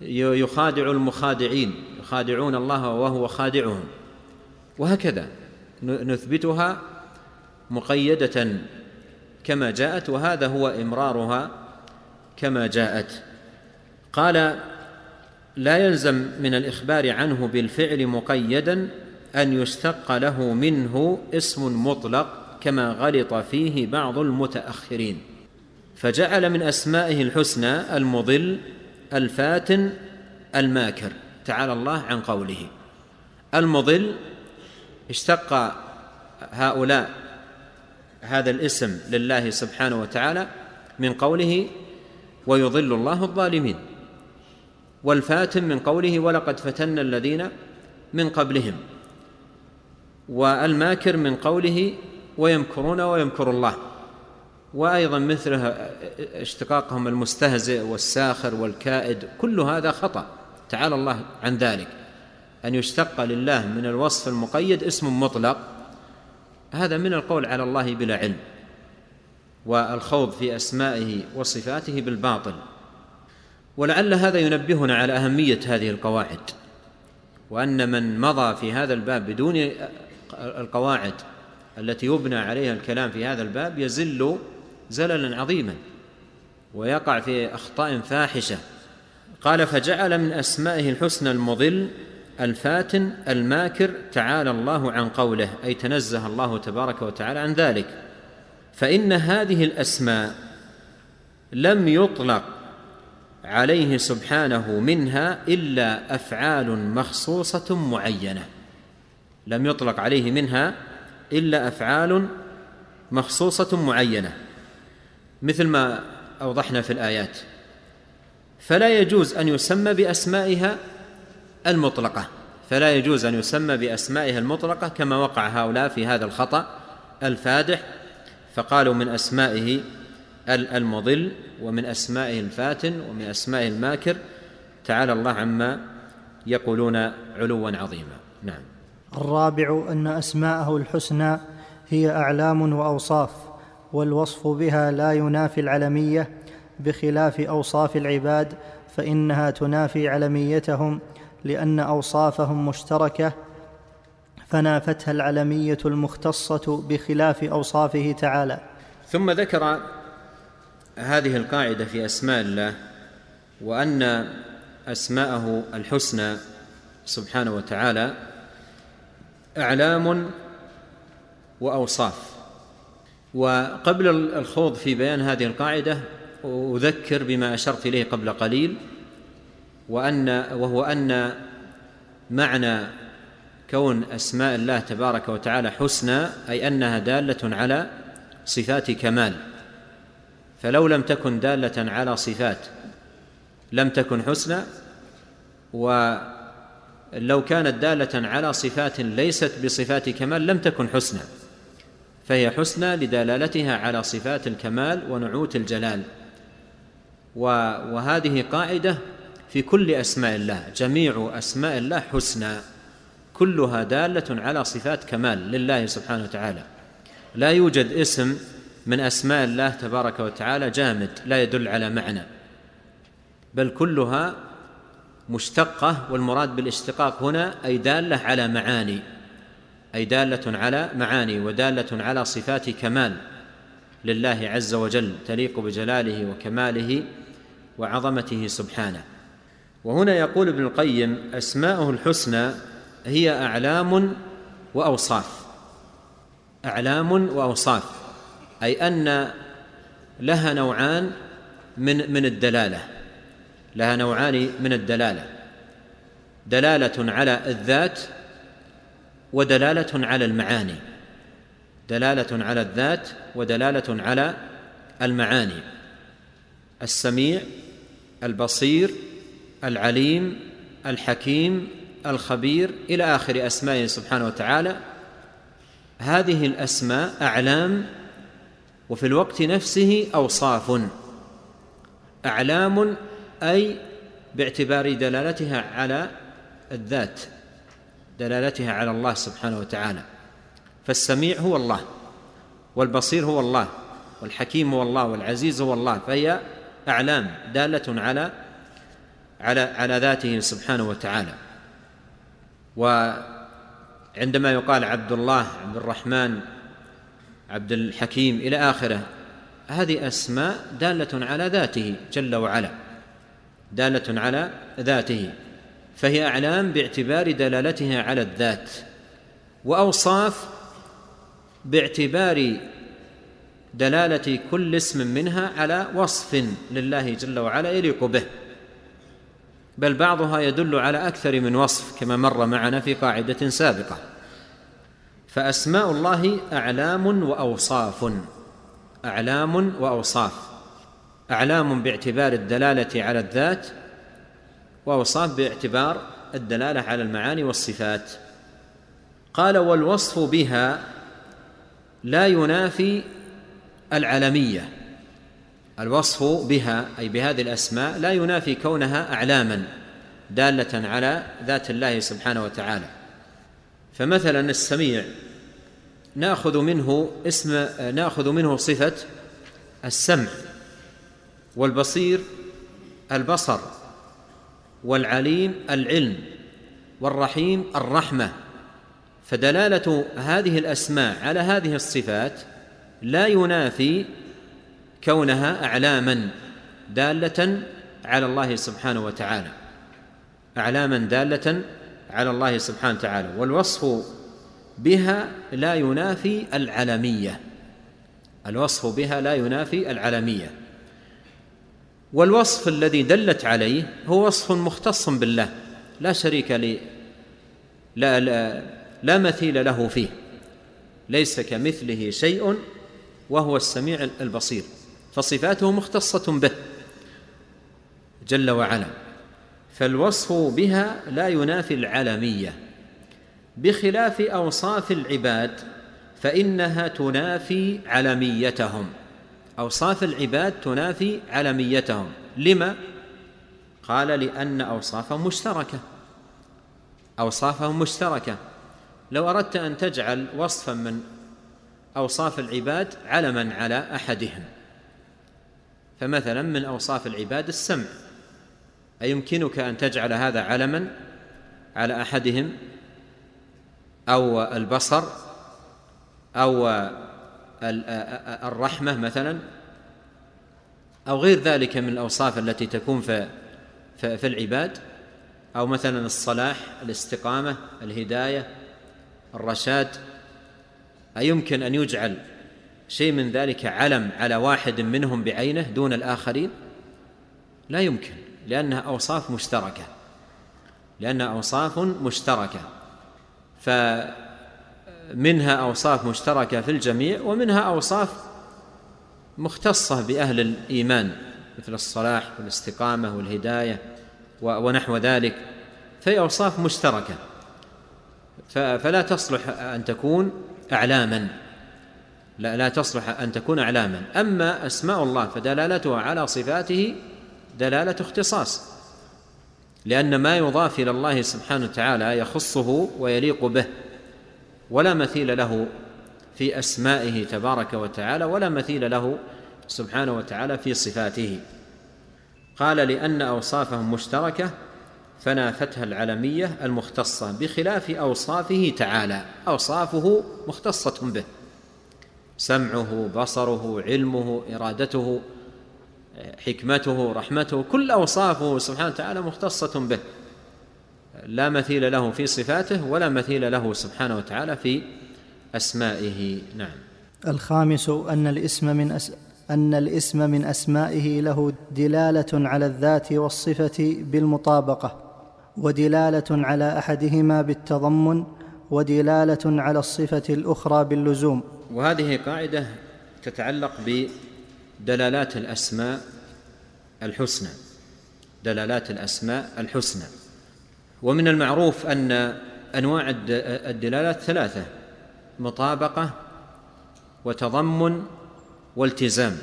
يخادع المخادعين يخادعون الله وهو خادعهم. وهكذا نثبتها مقيدة كما جاءت وهذا هو إمرارها كما جاءت. قال لا يلزم من الإخبار عنه بالفعل مقيدا أن يشتق له منه اسم مطلق كما غلط فيه بعض المتأخرين. فجعل من أسمائه الحسنى المضل الفاتن الماكر. تعالى الله عن قوله. المضل اشتق هؤلاء هذا الاسم لله سبحانه وتعالى من قوله ويضل الله الظالمين والفاتن من قوله ولقد فتنا الذين من قبلهم والماكر من قوله ويمكرون ويمكر الله وأيضا مثله اشتقاقهم المستهزئ والساخر والكائد كل هذا خطأ تعالى الله عن ذلك أن يشتق لله من الوصف المقيد اسم مطلق هذا من القول على الله بلا علم والخوض في أسمائه وصفاته بالباطل. ولعل هذا ينبهنا على أهمية هذه القواعد وأن من مضى في هذا الباب بدون القواعد التي يبنى عليها الكلام في هذا الباب يزل زللا عظيما ويقع في أخطاء فاحشة. قال فجعل من أسمائه الحسنى المضل الفاتن الماكر تعالى الله عن قوله أي تنزه الله تبارك وتعالى عن ذلك. فإن هذه الأسماء لم يطلق عليه سبحانه منها إلا أفعال مخصوصة معينة. لم يطلق عليه منها إلا أفعال مخصوصة معينة. مثل ما أوضحنا في الآيات. فلا يجوز أن يسمى بأسمائها المطلقة. فلا يجوز أن يسمى بأسمائها المطلقة كما وقع هؤلاء في هذا الخطأ الفادح. فقالوا من أسمائه المضل ومن أسمائه الفاتن ومن أسمائه الماكر. تعالى الله عما يقولون علوا عظيما. نعم. الرابع أن أسماءه الحسنى هي أعلام وأوصاف والوصف بها لا ينافي العلمية بخلاف أوصاف العباد فإنها تنافي علميتهم لأن أوصافهم مشتركة فنافتها العلمية المختصة بخلاف أوصافه تعالى. ثم ذكر هذه القاعدة في أسماء الله وأن أسماءه الحسنى سبحانه وتعالى أعلام وأوصاف. وقبل الخوض في بيان هذه القاعدة أذكر بما أشرت إليه قبل قليل وان وهو أن معنى كون أسماء الله تبارك وتعالى حسنى أي أنها دالة على صفات كمال. فلو لم تكن دالة على صفات لم تكن حسنى ولو كانت دالة على صفات ليست بصفات كمال لم تكن حسنى. فهي حسنى لدلالتها على صفات الكمال ونعوت الجلال. وهذه قاعدة في كل أسماء الله جميع أسماء الله حسنى كلها دالة على صفات كمال لله سبحانه وتعالى. لا يوجد اسم من أسماء الله تبارك وتعالى جامد لا يدل على معنى بل كلها مشتقة والمراد بالاشتقاق هنا أي دالة على معاني أي دالة على معاني ودالة على صفات كمال لله عز وجل تليق بجلاله وكماله وعظمته سبحانه. وهنا يقول ابن القيم أسماءه الحسنى هي أعلام وأوصاف. أعلام وأوصاف أي أن لها نوعان من من الدلالة. لها نوعان من الدلالة. دلالة على الذات ودلالة على المعاني. دلالة على الذات ودلالة على المعاني. السميع البصير العليم الحكيم الخبير إلى آخر أسمائه سبحانه وتعالى. هذه الأسماء أعلام وفي الوقت نفسه أوصاف. أعلام أي باعتبار دلالتها على الذات دلالتها على الله سبحانه وتعالى. فالسميع هو الله والبصير هو الله والحكيم هو الله والعزيز هو الله فهي أعلام دالة على على على ذاته سبحانه وتعالى. وعندما يقال عبد الله عبد الرحمن عبد الحكيم إلى آخره هذه أسماء دالة على ذاته جل وعلا دالة على ذاته فهي أعلام باعتبار دلالتها على الذات وأوصاف باعتبار دلالة كل اسم منها على وصف لله جل وعلا يليق به. بل بعضها يدل على أكثر من وصف كما مر معنا في قاعدة سابقة. فأسماء الله أعلام وأوصاف. أعلام وأوصاف. أعلام باعتبار الدلالة على الذات وأوصاف باعتبار الدلالة على المعاني والصفات. قال والوصف بها لا ينافي العلمية. الوصف بها أي بهذه الأسماء لا ينافي كونها أعلاما دالة على ذات الله سبحانه وتعالى. فمثلا السميع نأخذ منه اسم نأخذ منه صفة السمع والبصير البصر والعليم العلم والرحيم الرحمة. فدلالة هذه الأسماء على هذه الصفات لا ينافي كونها أعلاما دالة على الله سبحانه وتعالى. أعلاما دالة على الله سبحانه وتعالى. والوصف بها لا ينافي العلمية. الوصف بها لا ينافي العلمية. والوصف الذي دلت عليه هو وصف مختص بالله. لا شريك لي. لا, لا, لا مثيل له فيه. ليس كمثله شيء وهو السميع البصير. فصفاته مختصة به جل وعلا. فالوصف بها لا ينافي العلمية. بخلاف أوصاف العباد فإنها تنافي علميتهم. أوصاف العباد تنافي علميتهم. لما؟ قال لأن اوصافهم مشتركة. اوصافهم مشتركة. لو أردت أن تجعل وصفا من أوصاف العباد علما على أحدهم. فمثلا من أوصاف العباد السمع. أيمكنك أن تجعل هذا علما على أحدهم؟ أو البصر؟ أو الرحمة مثلا؟ أو غير ذلك من الأوصاف التي تكون في في العباد؟ أو مثلا الصلاح الاستقامة الهداية الرشاد؟ أيمكن أن يجعل شيء من ذلك علم على واحد منهم بعينه دون الآخرين؟ لا يمكن لانها أوصاف مشتركة. لانها أوصاف مشتركة. فمنها أوصاف مشتركة في الجميع ومنها أوصاف مختصة بأهل الإيمان مثل الصلاح والاستقامة والهداية ونحو ذلك. فهي أوصاف مشتركة. فلا تصلح أن تكون إعلاما. لا, لا تصلح أن تكون اعلاما أما أسماء الله فدلالتها على صفاته دلالة اختصاص لأن ما يضاف إلى الله سبحانه وتعالى يخصه ويليق به ولا مثيل له في أسمائه تبارك وتعالى ولا مثيل له سبحانه وتعالى في صفاته. قال لأن أوصافهم مشتركة فنافتها العلمية المختصة بخلاف أوصافه تعالى. أوصافه مختصة به. سمعه بصره علمه إرادته حكمته رحمته كل أوصافه سبحانه وتعالى مختصة به. لا مثيل له في صفاته ولا مثيل له سبحانه وتعالى في أسمائه. نعم. الخامس أن الاسم من أس... أن الاسم من أسمائه له دلالة على الذات والصفة بالمطابقة ودلالة على أحدهما بالتضمن ودلالة على الصفة الأخرى باللزوم. وهذه قاعدة تتعلق بدلالات الأسماء الحسنى. دلالات الأسماء الحسنى. ومن المعروف أن أنواع الدلالات ثلاثة مطابقة وتضمن والتزام.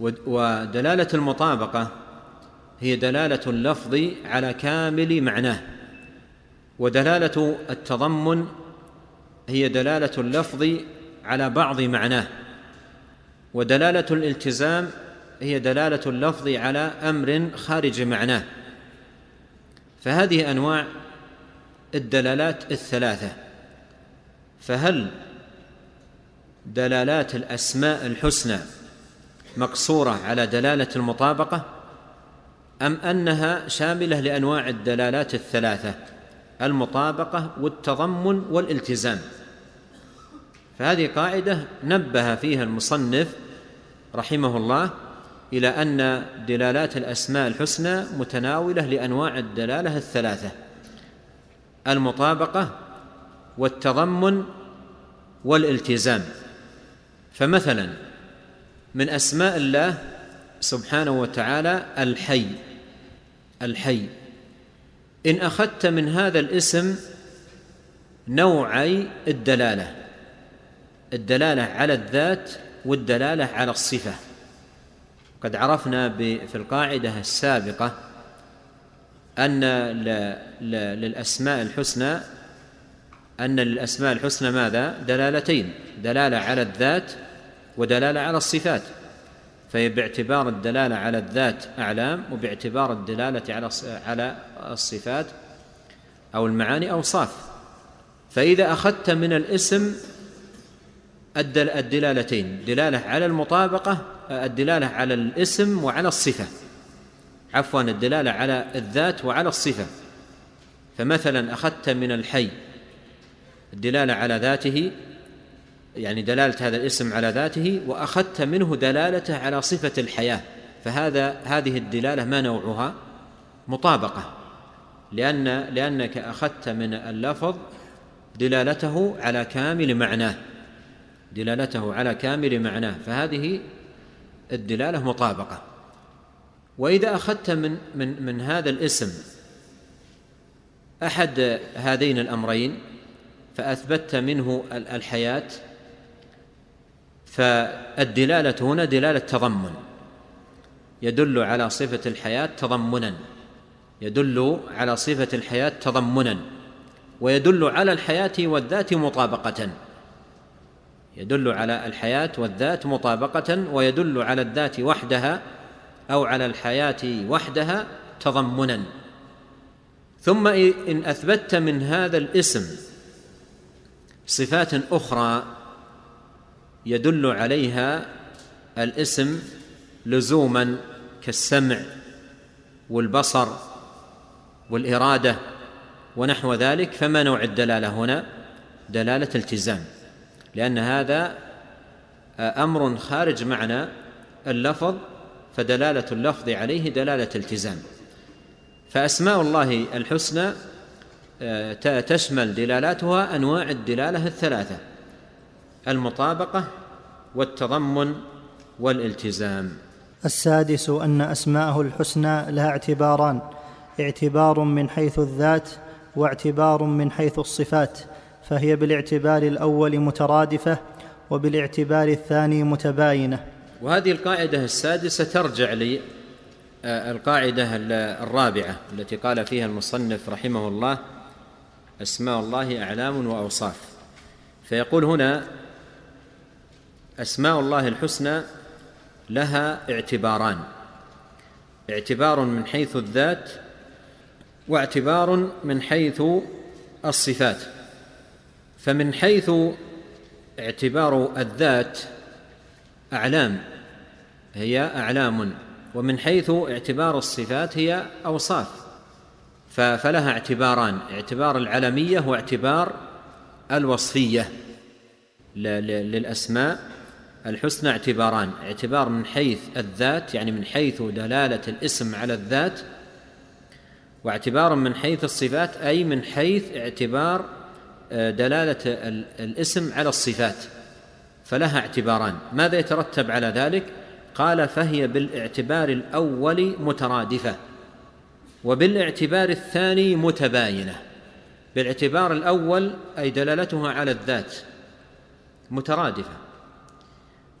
ودلالة المطابقة هي دلالة اللفظ على كامل معناه. ودلالة التضمن هي دلالة اللفظ على بعض معناه. ودلالة الالتزام هي دلالة اللفظ على أمر خارج معناه. فهذه أنواع الدلالات الثلاثة. فهل دلالات الأسماء الحسنى مقصورة على دلالة المطابقة؟ أم أنها شاملة لأنواع الدلالات الثلاثة المطابقة والتضمن والالتزام؟ فهذه قاعدة نبه فيها المصنف رحمه الله إلى أن دلالات الأسماء الحسنى متناولة لأنواع الدلالة الثلاثة المطابقة والتضمن والالتزام. فمثلا من أسماء الله سبحانه وتعالى الحي الحي. إن أخذت من هذا الاسم نوعي الدلالة. الدلالة على الذات والدلالة على الصفة. قد عرفنا في القاعدة السابقة أن للأسماء الحسنى أن للأسماء الحسنى ماذا؟ دلالتين دلالة على الذات ودلالة على الصفات. فهي باعتبار الدلالة على الذات أعلام وباعتبار الدلالة على على الصفات أو المعاني أوصاف. فإذا أخذت من الاسم الدلالتين. دلالة على المطابقة الدلالة على الاسم وعلى الصفة. عفوا الدلالة على الذات وعلى الصفة. فمثلا أخذت من الحي. الدلالة على ذاته يعني دلالة هذا الاسم على ذاته وأخذت منه دلالته على صفة الحياة. فهذا هذه الدلالة ما نوعها؟ مطابقة. لأن لأنك أخذت من اللفظ دلالته على كامل معناه. دلالته على كامل معناه فهذه الدلالة مطابقة. وإذا أخذت من من من هذا الاسم أحد هذين الأمرين فأثبتت منه الحياة فالدلالة هنا دلالة تضمن. يدل على صفة الحياة تضمنا. يدل على صفة الحياة تضمنا. ويدل على الحياة والذات مطابقة. يدل على الحياة والذات مطابقة ويدل على الذات وحدها أو على الحياة وحدها تضمنا. ثم إن أثبتت من هذا الاسم صفات أخرى يدل عليها الاسم لزوما كالسمع والبصر والإرادة ونحو ذلك فما نوع الدلالة هنا؟ دلالة التزام. لأن هذا أمر خارج معنى اللفظ فدلالة اللفظ عليه دلالة التزام. فأسماء الله الحسنى آه، تشمل دلالاتها أنواع الدلالة الثلاثة المطابقة والتضمن والالتزام. السادس أن أسماءه الحسنى لها اعتباران اعتبار من حيث الذات واعتبار من حيث الصفات. فهي بالاعتبار الأول مترادفة وبالاعتبار الثاني متباينة. وهذه القاعدة السادسة ترجع للقاعده الرابعة التي قال فيها المصنف رحمه الله أسماء الله أعلام وأوصاف. فيقول هنا أسماء الله الحسنى لها اعتباران اعتبار من حيث الذات واعتبار من حيث الصفات. فمن حيث اعتبار الذات أعلام هي أعلام ومن حيث اعتبار الصفات هي أوصاف فلها اعتباران اعتبار العلمية واعتبار الوصفية. للأسماء الحسنى اعتباران اعتبار من حيث الذات يعني من حيث دلالة الاسم على الذات واعتبار من حيث الصفات أي من حيث اعتبار دلالة الاسم على الصفات فلها اعتباران. ماذا يترتب على ذلك؟ قال فهي بالاعتبار الأول مترادفة وبالاعتبار الثاني متباينة. بالاعتبار الأول أي دلالتها على الذات مترادفة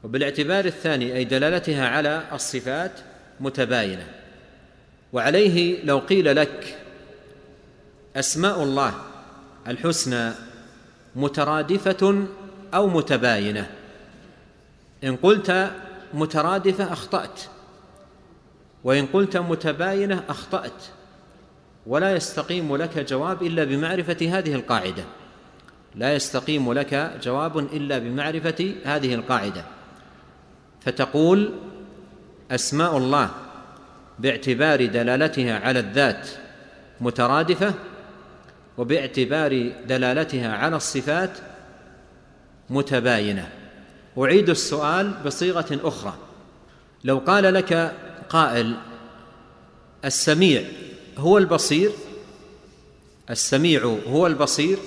وبالاعتبار الثاني أي دلالتها على الصفات متباينة. وعليه لو قيل لك أسماء الله الحسنى مترادفة أو متباينة. إن قلت مترادفة أخطأت وإن قلت متباينة أخطأت ولا يستقيم لك جواب إلا بمعرفة هذه القاعدة. لا يستقيم لك جواب إلا بمعرفة هذه القاعدة. فتقول أسماء الله باعتبار دلالتها على الذات مترادفة وباعتبار دلالتها على الصفات متباينة. أعيد السؤال بصيغة أخرى. لو قال لك قائل السميع هو البصير السميع هو البصير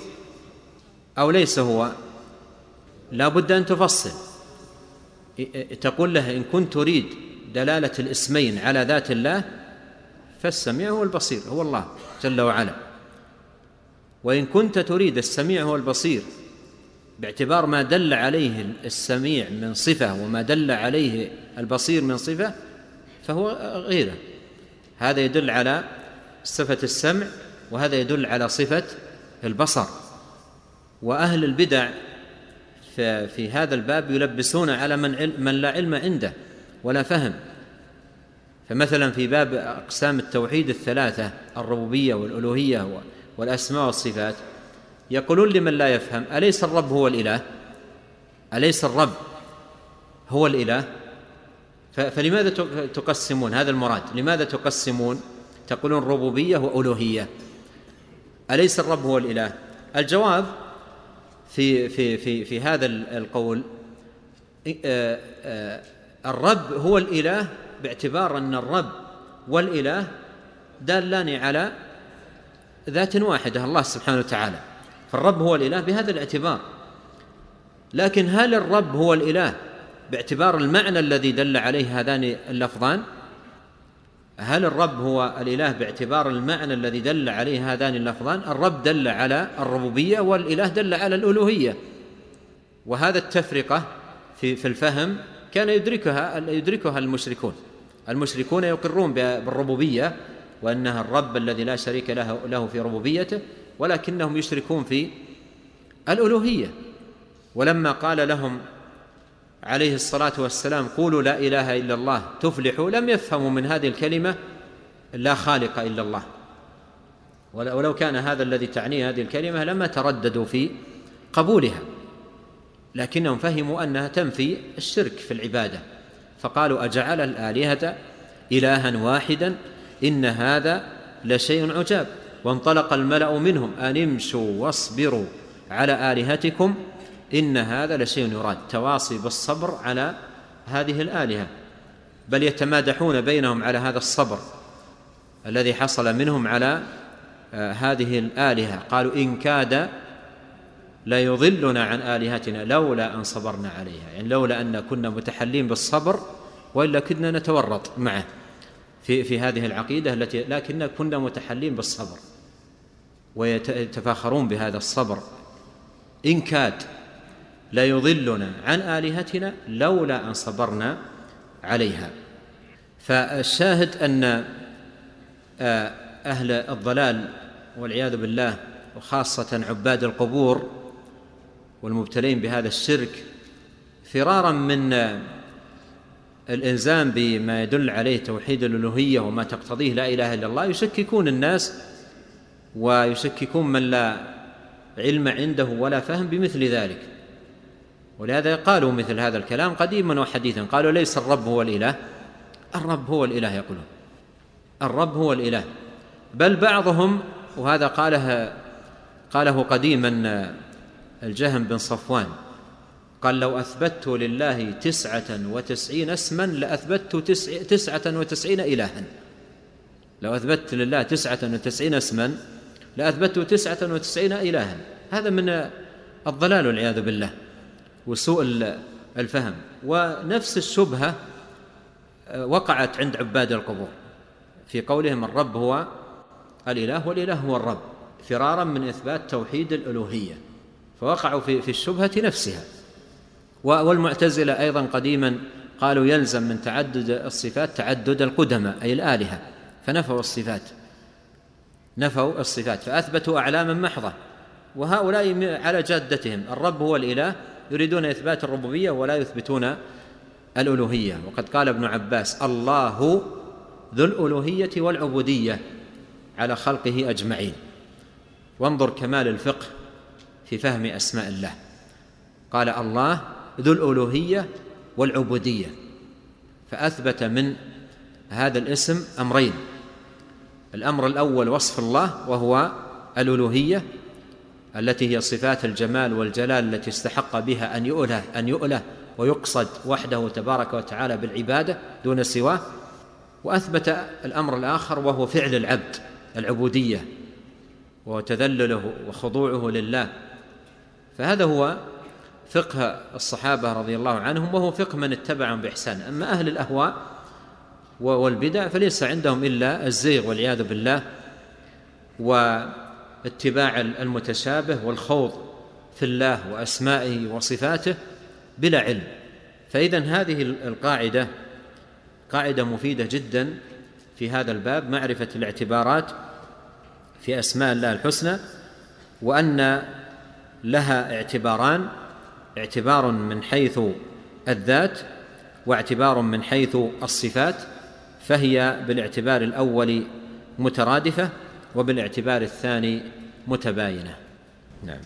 أو ليس هو لا بد أن تفصل. تقول له إن كنت تريد دلالة الاسمين على ذات الله فالسميع هو البصير هو الله جل وعلا. وإن كنت تريد السميع هو البصير باعتبار ما دل عليه السميع من صفة وما دل عليه البصير من صفة فهو غيره. هذا يدل على صفة السمع وهذا يدل على صفة البصر. وأهل البدع في هذا الباب يلبسون على من, من لا علم عنده ولا فهم. فمثلا في باب أقسام التوحيد الثلاثة الربوبية والألوهية والأسماء والصفات يقولون لمن لا يفهم أليس الرب هو الإله؟ أليس الرب هو الإله؟ فلماذا تقسمون هذا المراد؟ لماذا تقسمون؟ تقولون ربوبية وألوهية. أليس الرب هو الإله؟ الجواب في في في في هذا القول الرب هو الإله باعتبار أن الرب والإله دالان على ذات واحدة الله سبحانه وتعالى. فالرب هو الإله بهذا الاعتبار. لكن هل الرب هو الإله باعتبار المعنى الذي دل عليه هذان اللفظان؟ هل الرب هو الإله باعتبار المعنى الذي دل عليه هذان اللفظان؟ الرب دل على الربوبية والإله دل على الألوهية. وهذا التفرقة في في الفهم كان يدركها يدركها المشركون. المشركون يقرون بالربوبية وأنها الرب الذي لا شريك له له في ربوبيته ولكنهم يشركون في الألوهية. ولما قال لهم عليه الصلاة والسلام قولوا لا إله إلا الله تفلحوا لم يفهموا من هذه الكلمة لا خالق إلا الله. ولو كان هذا الذي تعنيه هذه الكلمة لما ترددوا في قبولها. لكنهم فهموا أنها تنفي الشرك في العبادة. فقالوا أجعل الآلهة إلها واحدا إن هذا لشيء عجاب. وانطلق الملأ منهم أن امشوا واصبروا على آلهتكم. إن هذا لشيء يراد. تواصي بالصبر على هذه الآلهة. بل يتمادحون بينهم على هذا الصبر الذي حصل منهم على آه، هذه الآلهة. قالوا إن كاد لا يضلنا عن آلهتنا لولا أن صبرنا عليها. يعني لولا أن كنا متحلين بالصبر وإلا كنا نتورط معه. في في هذه العقيدة التي لكن كنا متحلين بالصبر ويتفاخرون بهذا الصبر. إن كاد لا يضلنا عن آلهتنا لولا أن صبرنا عليها. فالشاهد أن آه، أهل الضلال والعياذ بالله وخاصة عباد القبور والمبتلين بهذا الشرك فرارا من الإلزام بما يدل عليه توحيد الألوهية وما تقتضيه لا إله إلا الله يشككون الناس ويشككون من لا علم عنده ولا فهم بمثل ذلك. ولهذا قالوا مثل هذا الكلام قديما وحديثا قالوا ليس الرب هو الإله. الرب هو الإله يقولون. الرب هو الإله. بل بعضهم وهذا قاله قاله قديما الجهم بن صفوان قال لو أثبت لله تسعة وتسعين اسما لأثبت تسع تسعة وتسعين إلها. لو أثبت لله تسعة وتسعين اسما لأثبت تسعة وتسعين إلها. هذا من الضلال والعياذ بالله وسوء الفهم. ونفس الشبهة آه، وقعت عند عباد القبور. في قولهم الرب هو الإله والإله هو الرب فرارا من إثبات توحيد الألوهية. فوقعوا في الشبهة نفسها. والمعتزلة أيضا قديما قالوا يلزم من تعدد الصفات تعدد القدماء أي الآلهة. فنفوا الصفات. نفوا الصفات فأثبتوا أعلاما محضة وهؤلاء على جادتهم. الرب هو الإله يريدون إثبات الربوبية ولا يثبتون الألوهية. وقد قال ابن عباس الله ذو الألوهية والعبودية على خلقه أجمعين. وانظر كمال الفقه في فهم أسماء الله. قال الله ذو الألوهية والعبودية فأثبت من هذا الاسم أمرين. الأمر الأول وصف الله وهو الألوهية التي هي صفات الجمال والجلال التي استحق بها أن يؤله أن يؤله ويقصد وحده تبارك وتعالى بالعبادة دون سواه. وأثبت الأمر الآخر وهو فعل العبد العبودية وتذلله وخضوعه لله. فهذا هو فقه الصحابة رضي الله عنهم وهو فقه من اتبعهم بإحسان. أما أهل الأهواء والبدع فليس عندهم إلا الزيغ والعياذ بالله واتباع المتشابه والخوض في الله وأسمائه وصفاته بلا علم. فاذا هذه القاعدة قاعدة مفيدة جدا في هذا الباب معرفة الاعتبارات في أسماء الله الحسنى وأن لها اعتباران اعتبار من حيث الذات واعتبار من حيث الصفات فهي بالاعتبار الأول مترادفة وبالاعتبار الثاني متباينة. نعم.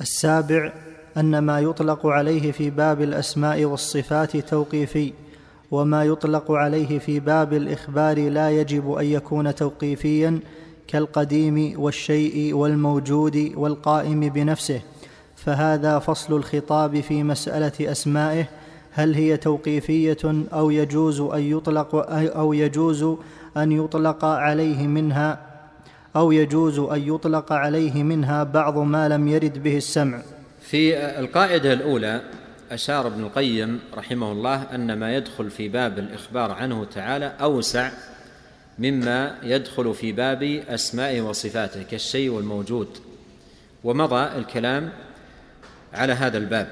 السابع أن ما يطلق عليه في باب الأسماء والصفات توقيفي وما يطلق عليه في باب الإخبار لا يجب أن يكون توقيفيا كالقديم والشيء والموجود والقائم بنفسه. فهذا فصل الخطاب في مسألة أسمائه هل هي توقيفية أو يجوز أن يطلق أو يجوز أن يطلق عليه منها أو يجوز أن يطلق عليه منها بعض ما لم يرد به السمع. في القاعدة الأولى أشار ابن القيم رحمه الله أن ما يدخل في باب الإخبار عنه تعالى أوسع مما يدخل في باب أسمائه وصفاته كالشيء والموجود ومضى الكلام على هذا الباب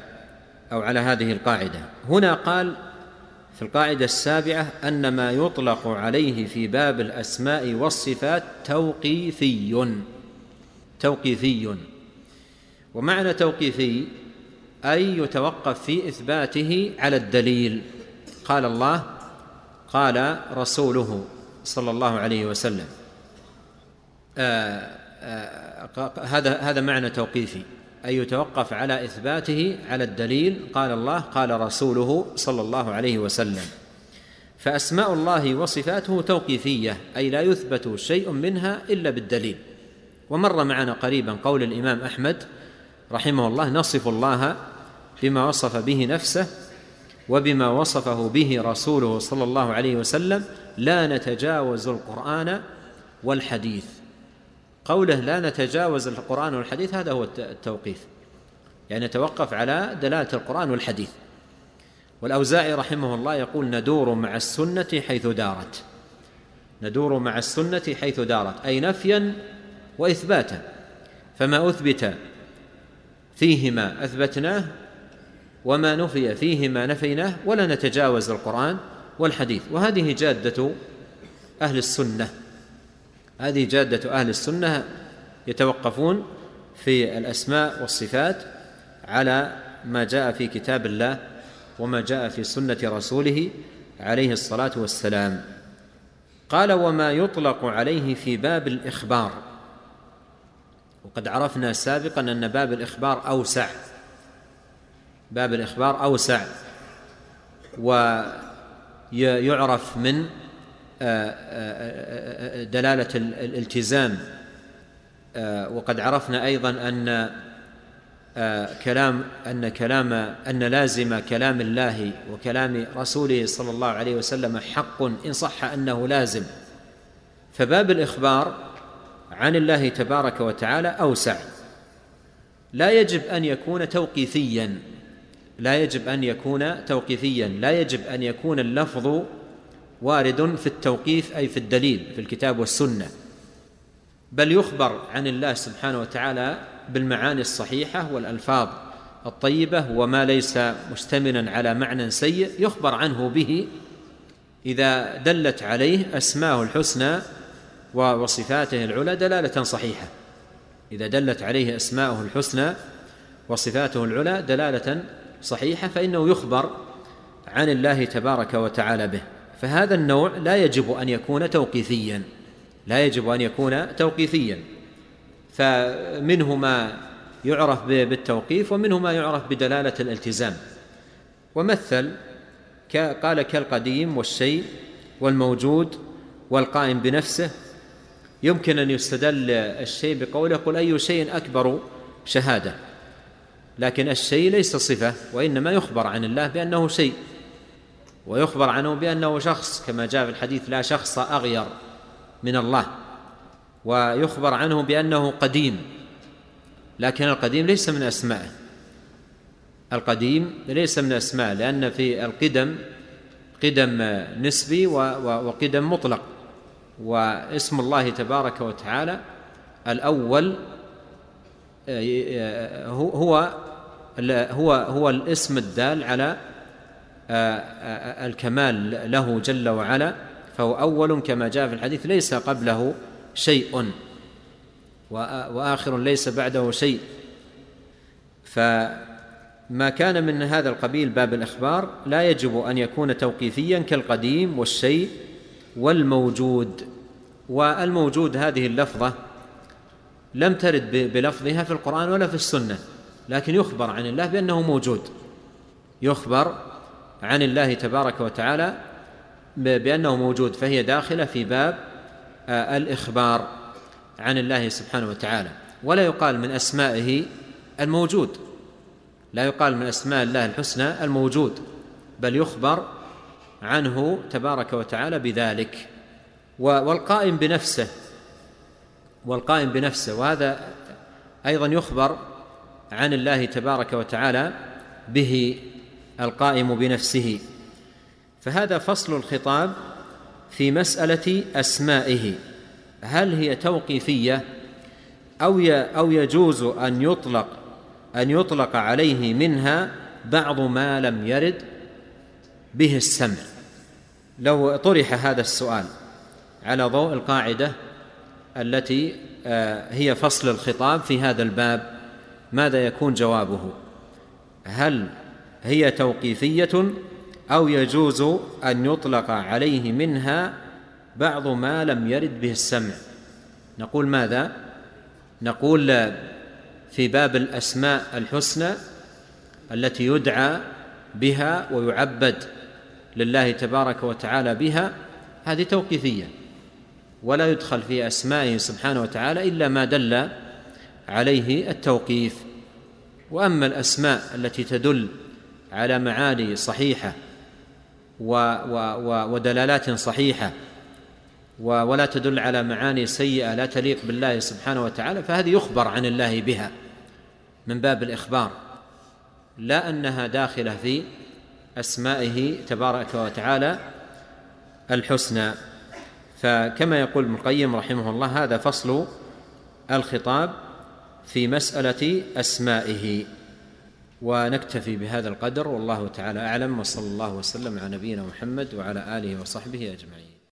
أو على هذه القاعدة. هنا قال في القاعدة السابعة أن ما يطلق عليه في باب الأسماء والصفات توقيفي. توقيفي. ومعنى توقيفي أي يتوقف في إثباته على الدليل. قال الله قال رسوله صلى الله عليه وسلم. آه آه هذا هذا معنى توقيفي. أي يتوقف على إثباته على الدليل قال الله قال رسوله صلى الله عليه وسلم. فأسماء الله وصفاته توقيفية أي لا يثبت شيء منها إلا بالدليل. ومر معنا قريبا قول الإمام أحمد رحمه الله نصف الله بما وصف به نفسه وبما وصفه به رسوله صلى الله عليه وسلم لا نتجاوز القرآن والحديث. قوله لا نتجاوز القرآن والحديث هذا هو التوقيف. يعني نتوقف على دلالة القرآن والحديث. والأوزاعي رحمه الله يقول ندور مع السنة حيث دارت. ندور مع السنة حيث دارت أي نفيا وإثباتا. فما أثبت فيهما أثبتناه وما نفي فيهما نفيناه ولا نتجاوز القرآن والحديث. وهذه جادة أهل السنة. هذه جادة أهل السنة يتوقفون في الأسماء والصفات على ما جاء في كتاب الله وما جاء في سنة رسوله عليه الصلاة والسلام. قال وما يطلق عليه في باب الإخبار. وقد عرفنا سابقا أن باب الإخبار أوسع. باب الإخبار أوسع. ويعرف من آه، آه، آه، الالتزام وقد عرفنا أيضا أن كلام أن كلام أن لازم كلام الله وكلام رسوله صلى الله عليه وسلم حق إن صح أنه لازم. فباب الإخبار عن الله تبارك وتعالى أوسع. لا يجب أن يكون توقيفيا. لا يجب أن يكون توقيفيا. لا يجب أن يكون اللفظ وارد في التوقيف أي في الدليل في الكتاب والسنة. بل يخبر عن الله سبحانه وتعالى بالمعاني الصحيحة والألفاظ الطيبة وما ليس مشتملا على معنى سيء يخبر عنه به إذا دلت عليه أسماءه الحسنى وصفاته العلى دلالة صحيحة. إذا دلت عليه أسماءه الحسنى وصفاته العلى دلالة صحيحة فإنه يخبر عن الله تبارك وتعالى به. فهذا النوع لا يجب أن يكون توقيفيا. لا يجب أن يكون توقيفيا. فمنه ما يعرف بالتوقيف ومنه ما يعرف بدلالة الالتزام. ومثل قال كالقديم والشيء والموجود والقائم بنفسه. يمكن أن يستدل الشيء بقوله قل أي شيء أكبر شهادة. لكن الشيء ليس صفة وإنما يخبر عن الله بأنه شيء. ويخبر عنه بأنه شخص كما جاء في الحديث لا شخص أغير من الله. ويخبر عنه بأنه قديم لكن القديم ليس من أسمائه. القديم ليس من أسمائه لأن في القدم قدم نسبي وقدم مطلق. واسم الله تبارك وتعالى الأول هو هو هو الاسم الدال على آه، آه، الكمال له جل وعلا فهو أول كما جاء في الحديث ليس قبله شيء وآخر ليس بعده شيء. فما كان من هذا القبيل باب الإخبار لا يجب أن يكون توقيفيا كالقديم والشيء والموجود. والموجود هذه اللفظة لم ترد بلفظها في القرآن ولا في السنة لكن يخبر عن الله بأنه موجود. يخبر عن الله تبارك وتعالى بأنه موجود فهي داخلة في باب آه، الإخبار عن الله سبحانه وتعالى. ولا يقال من أسمائه الموجود. لا يقال من أسماء الله الحسنى الموجود بل يخبر عنه تبارك وتعالى بذلك. والقائم بنفسه والقائم بنفسه. وهذا أيضا يخبر عن الله تبارك وتعالى به. القائم بنفسه. فهذا فصل الخطاب في مسألة أسمائه. هل هي توقيفية أو أو يجوز أن يطلق أن يطلق عليه منها بعض ما لم يرد به السمع؟ لو طرح هذا السؤال على ضوء القاعدة التي آه، هي فصل الخطاب في هذا الباب ماذا يكون جوابه؟ هل هي توقيفية أو يجوز أن يطلق عليه منها بعض ما لم يرد به السمع. نقول ماذا؟ نقول في باب الأسماء الحسنى التي يدعى بها ويعبد لله تبارك وتعالى بها هذه توقيفية. ولا يدخل في أسمائه سبحانه وتعالى إلا ما دل عليه التوقيف. وأما الأسماء التي تدل على معاني صحيحة و و ودلالات صحيحة ولا تدل على معاني سيئة لا تليق بالله سبحانه وتعالى فهذه يخبر عن الله بها من باب الإخبار. لا أنها داخلة في أسمائه تبارك وتعالى الحسنى. فكما يقول ابن القيم رحمه الله هذا فصل الخطاب في مسألة أسمائه. ونكتفي بهذا القدر والله تعالى أعلم وصلى الله وسلم على نبينا محمد وعلى آله وصحبه أجمعين.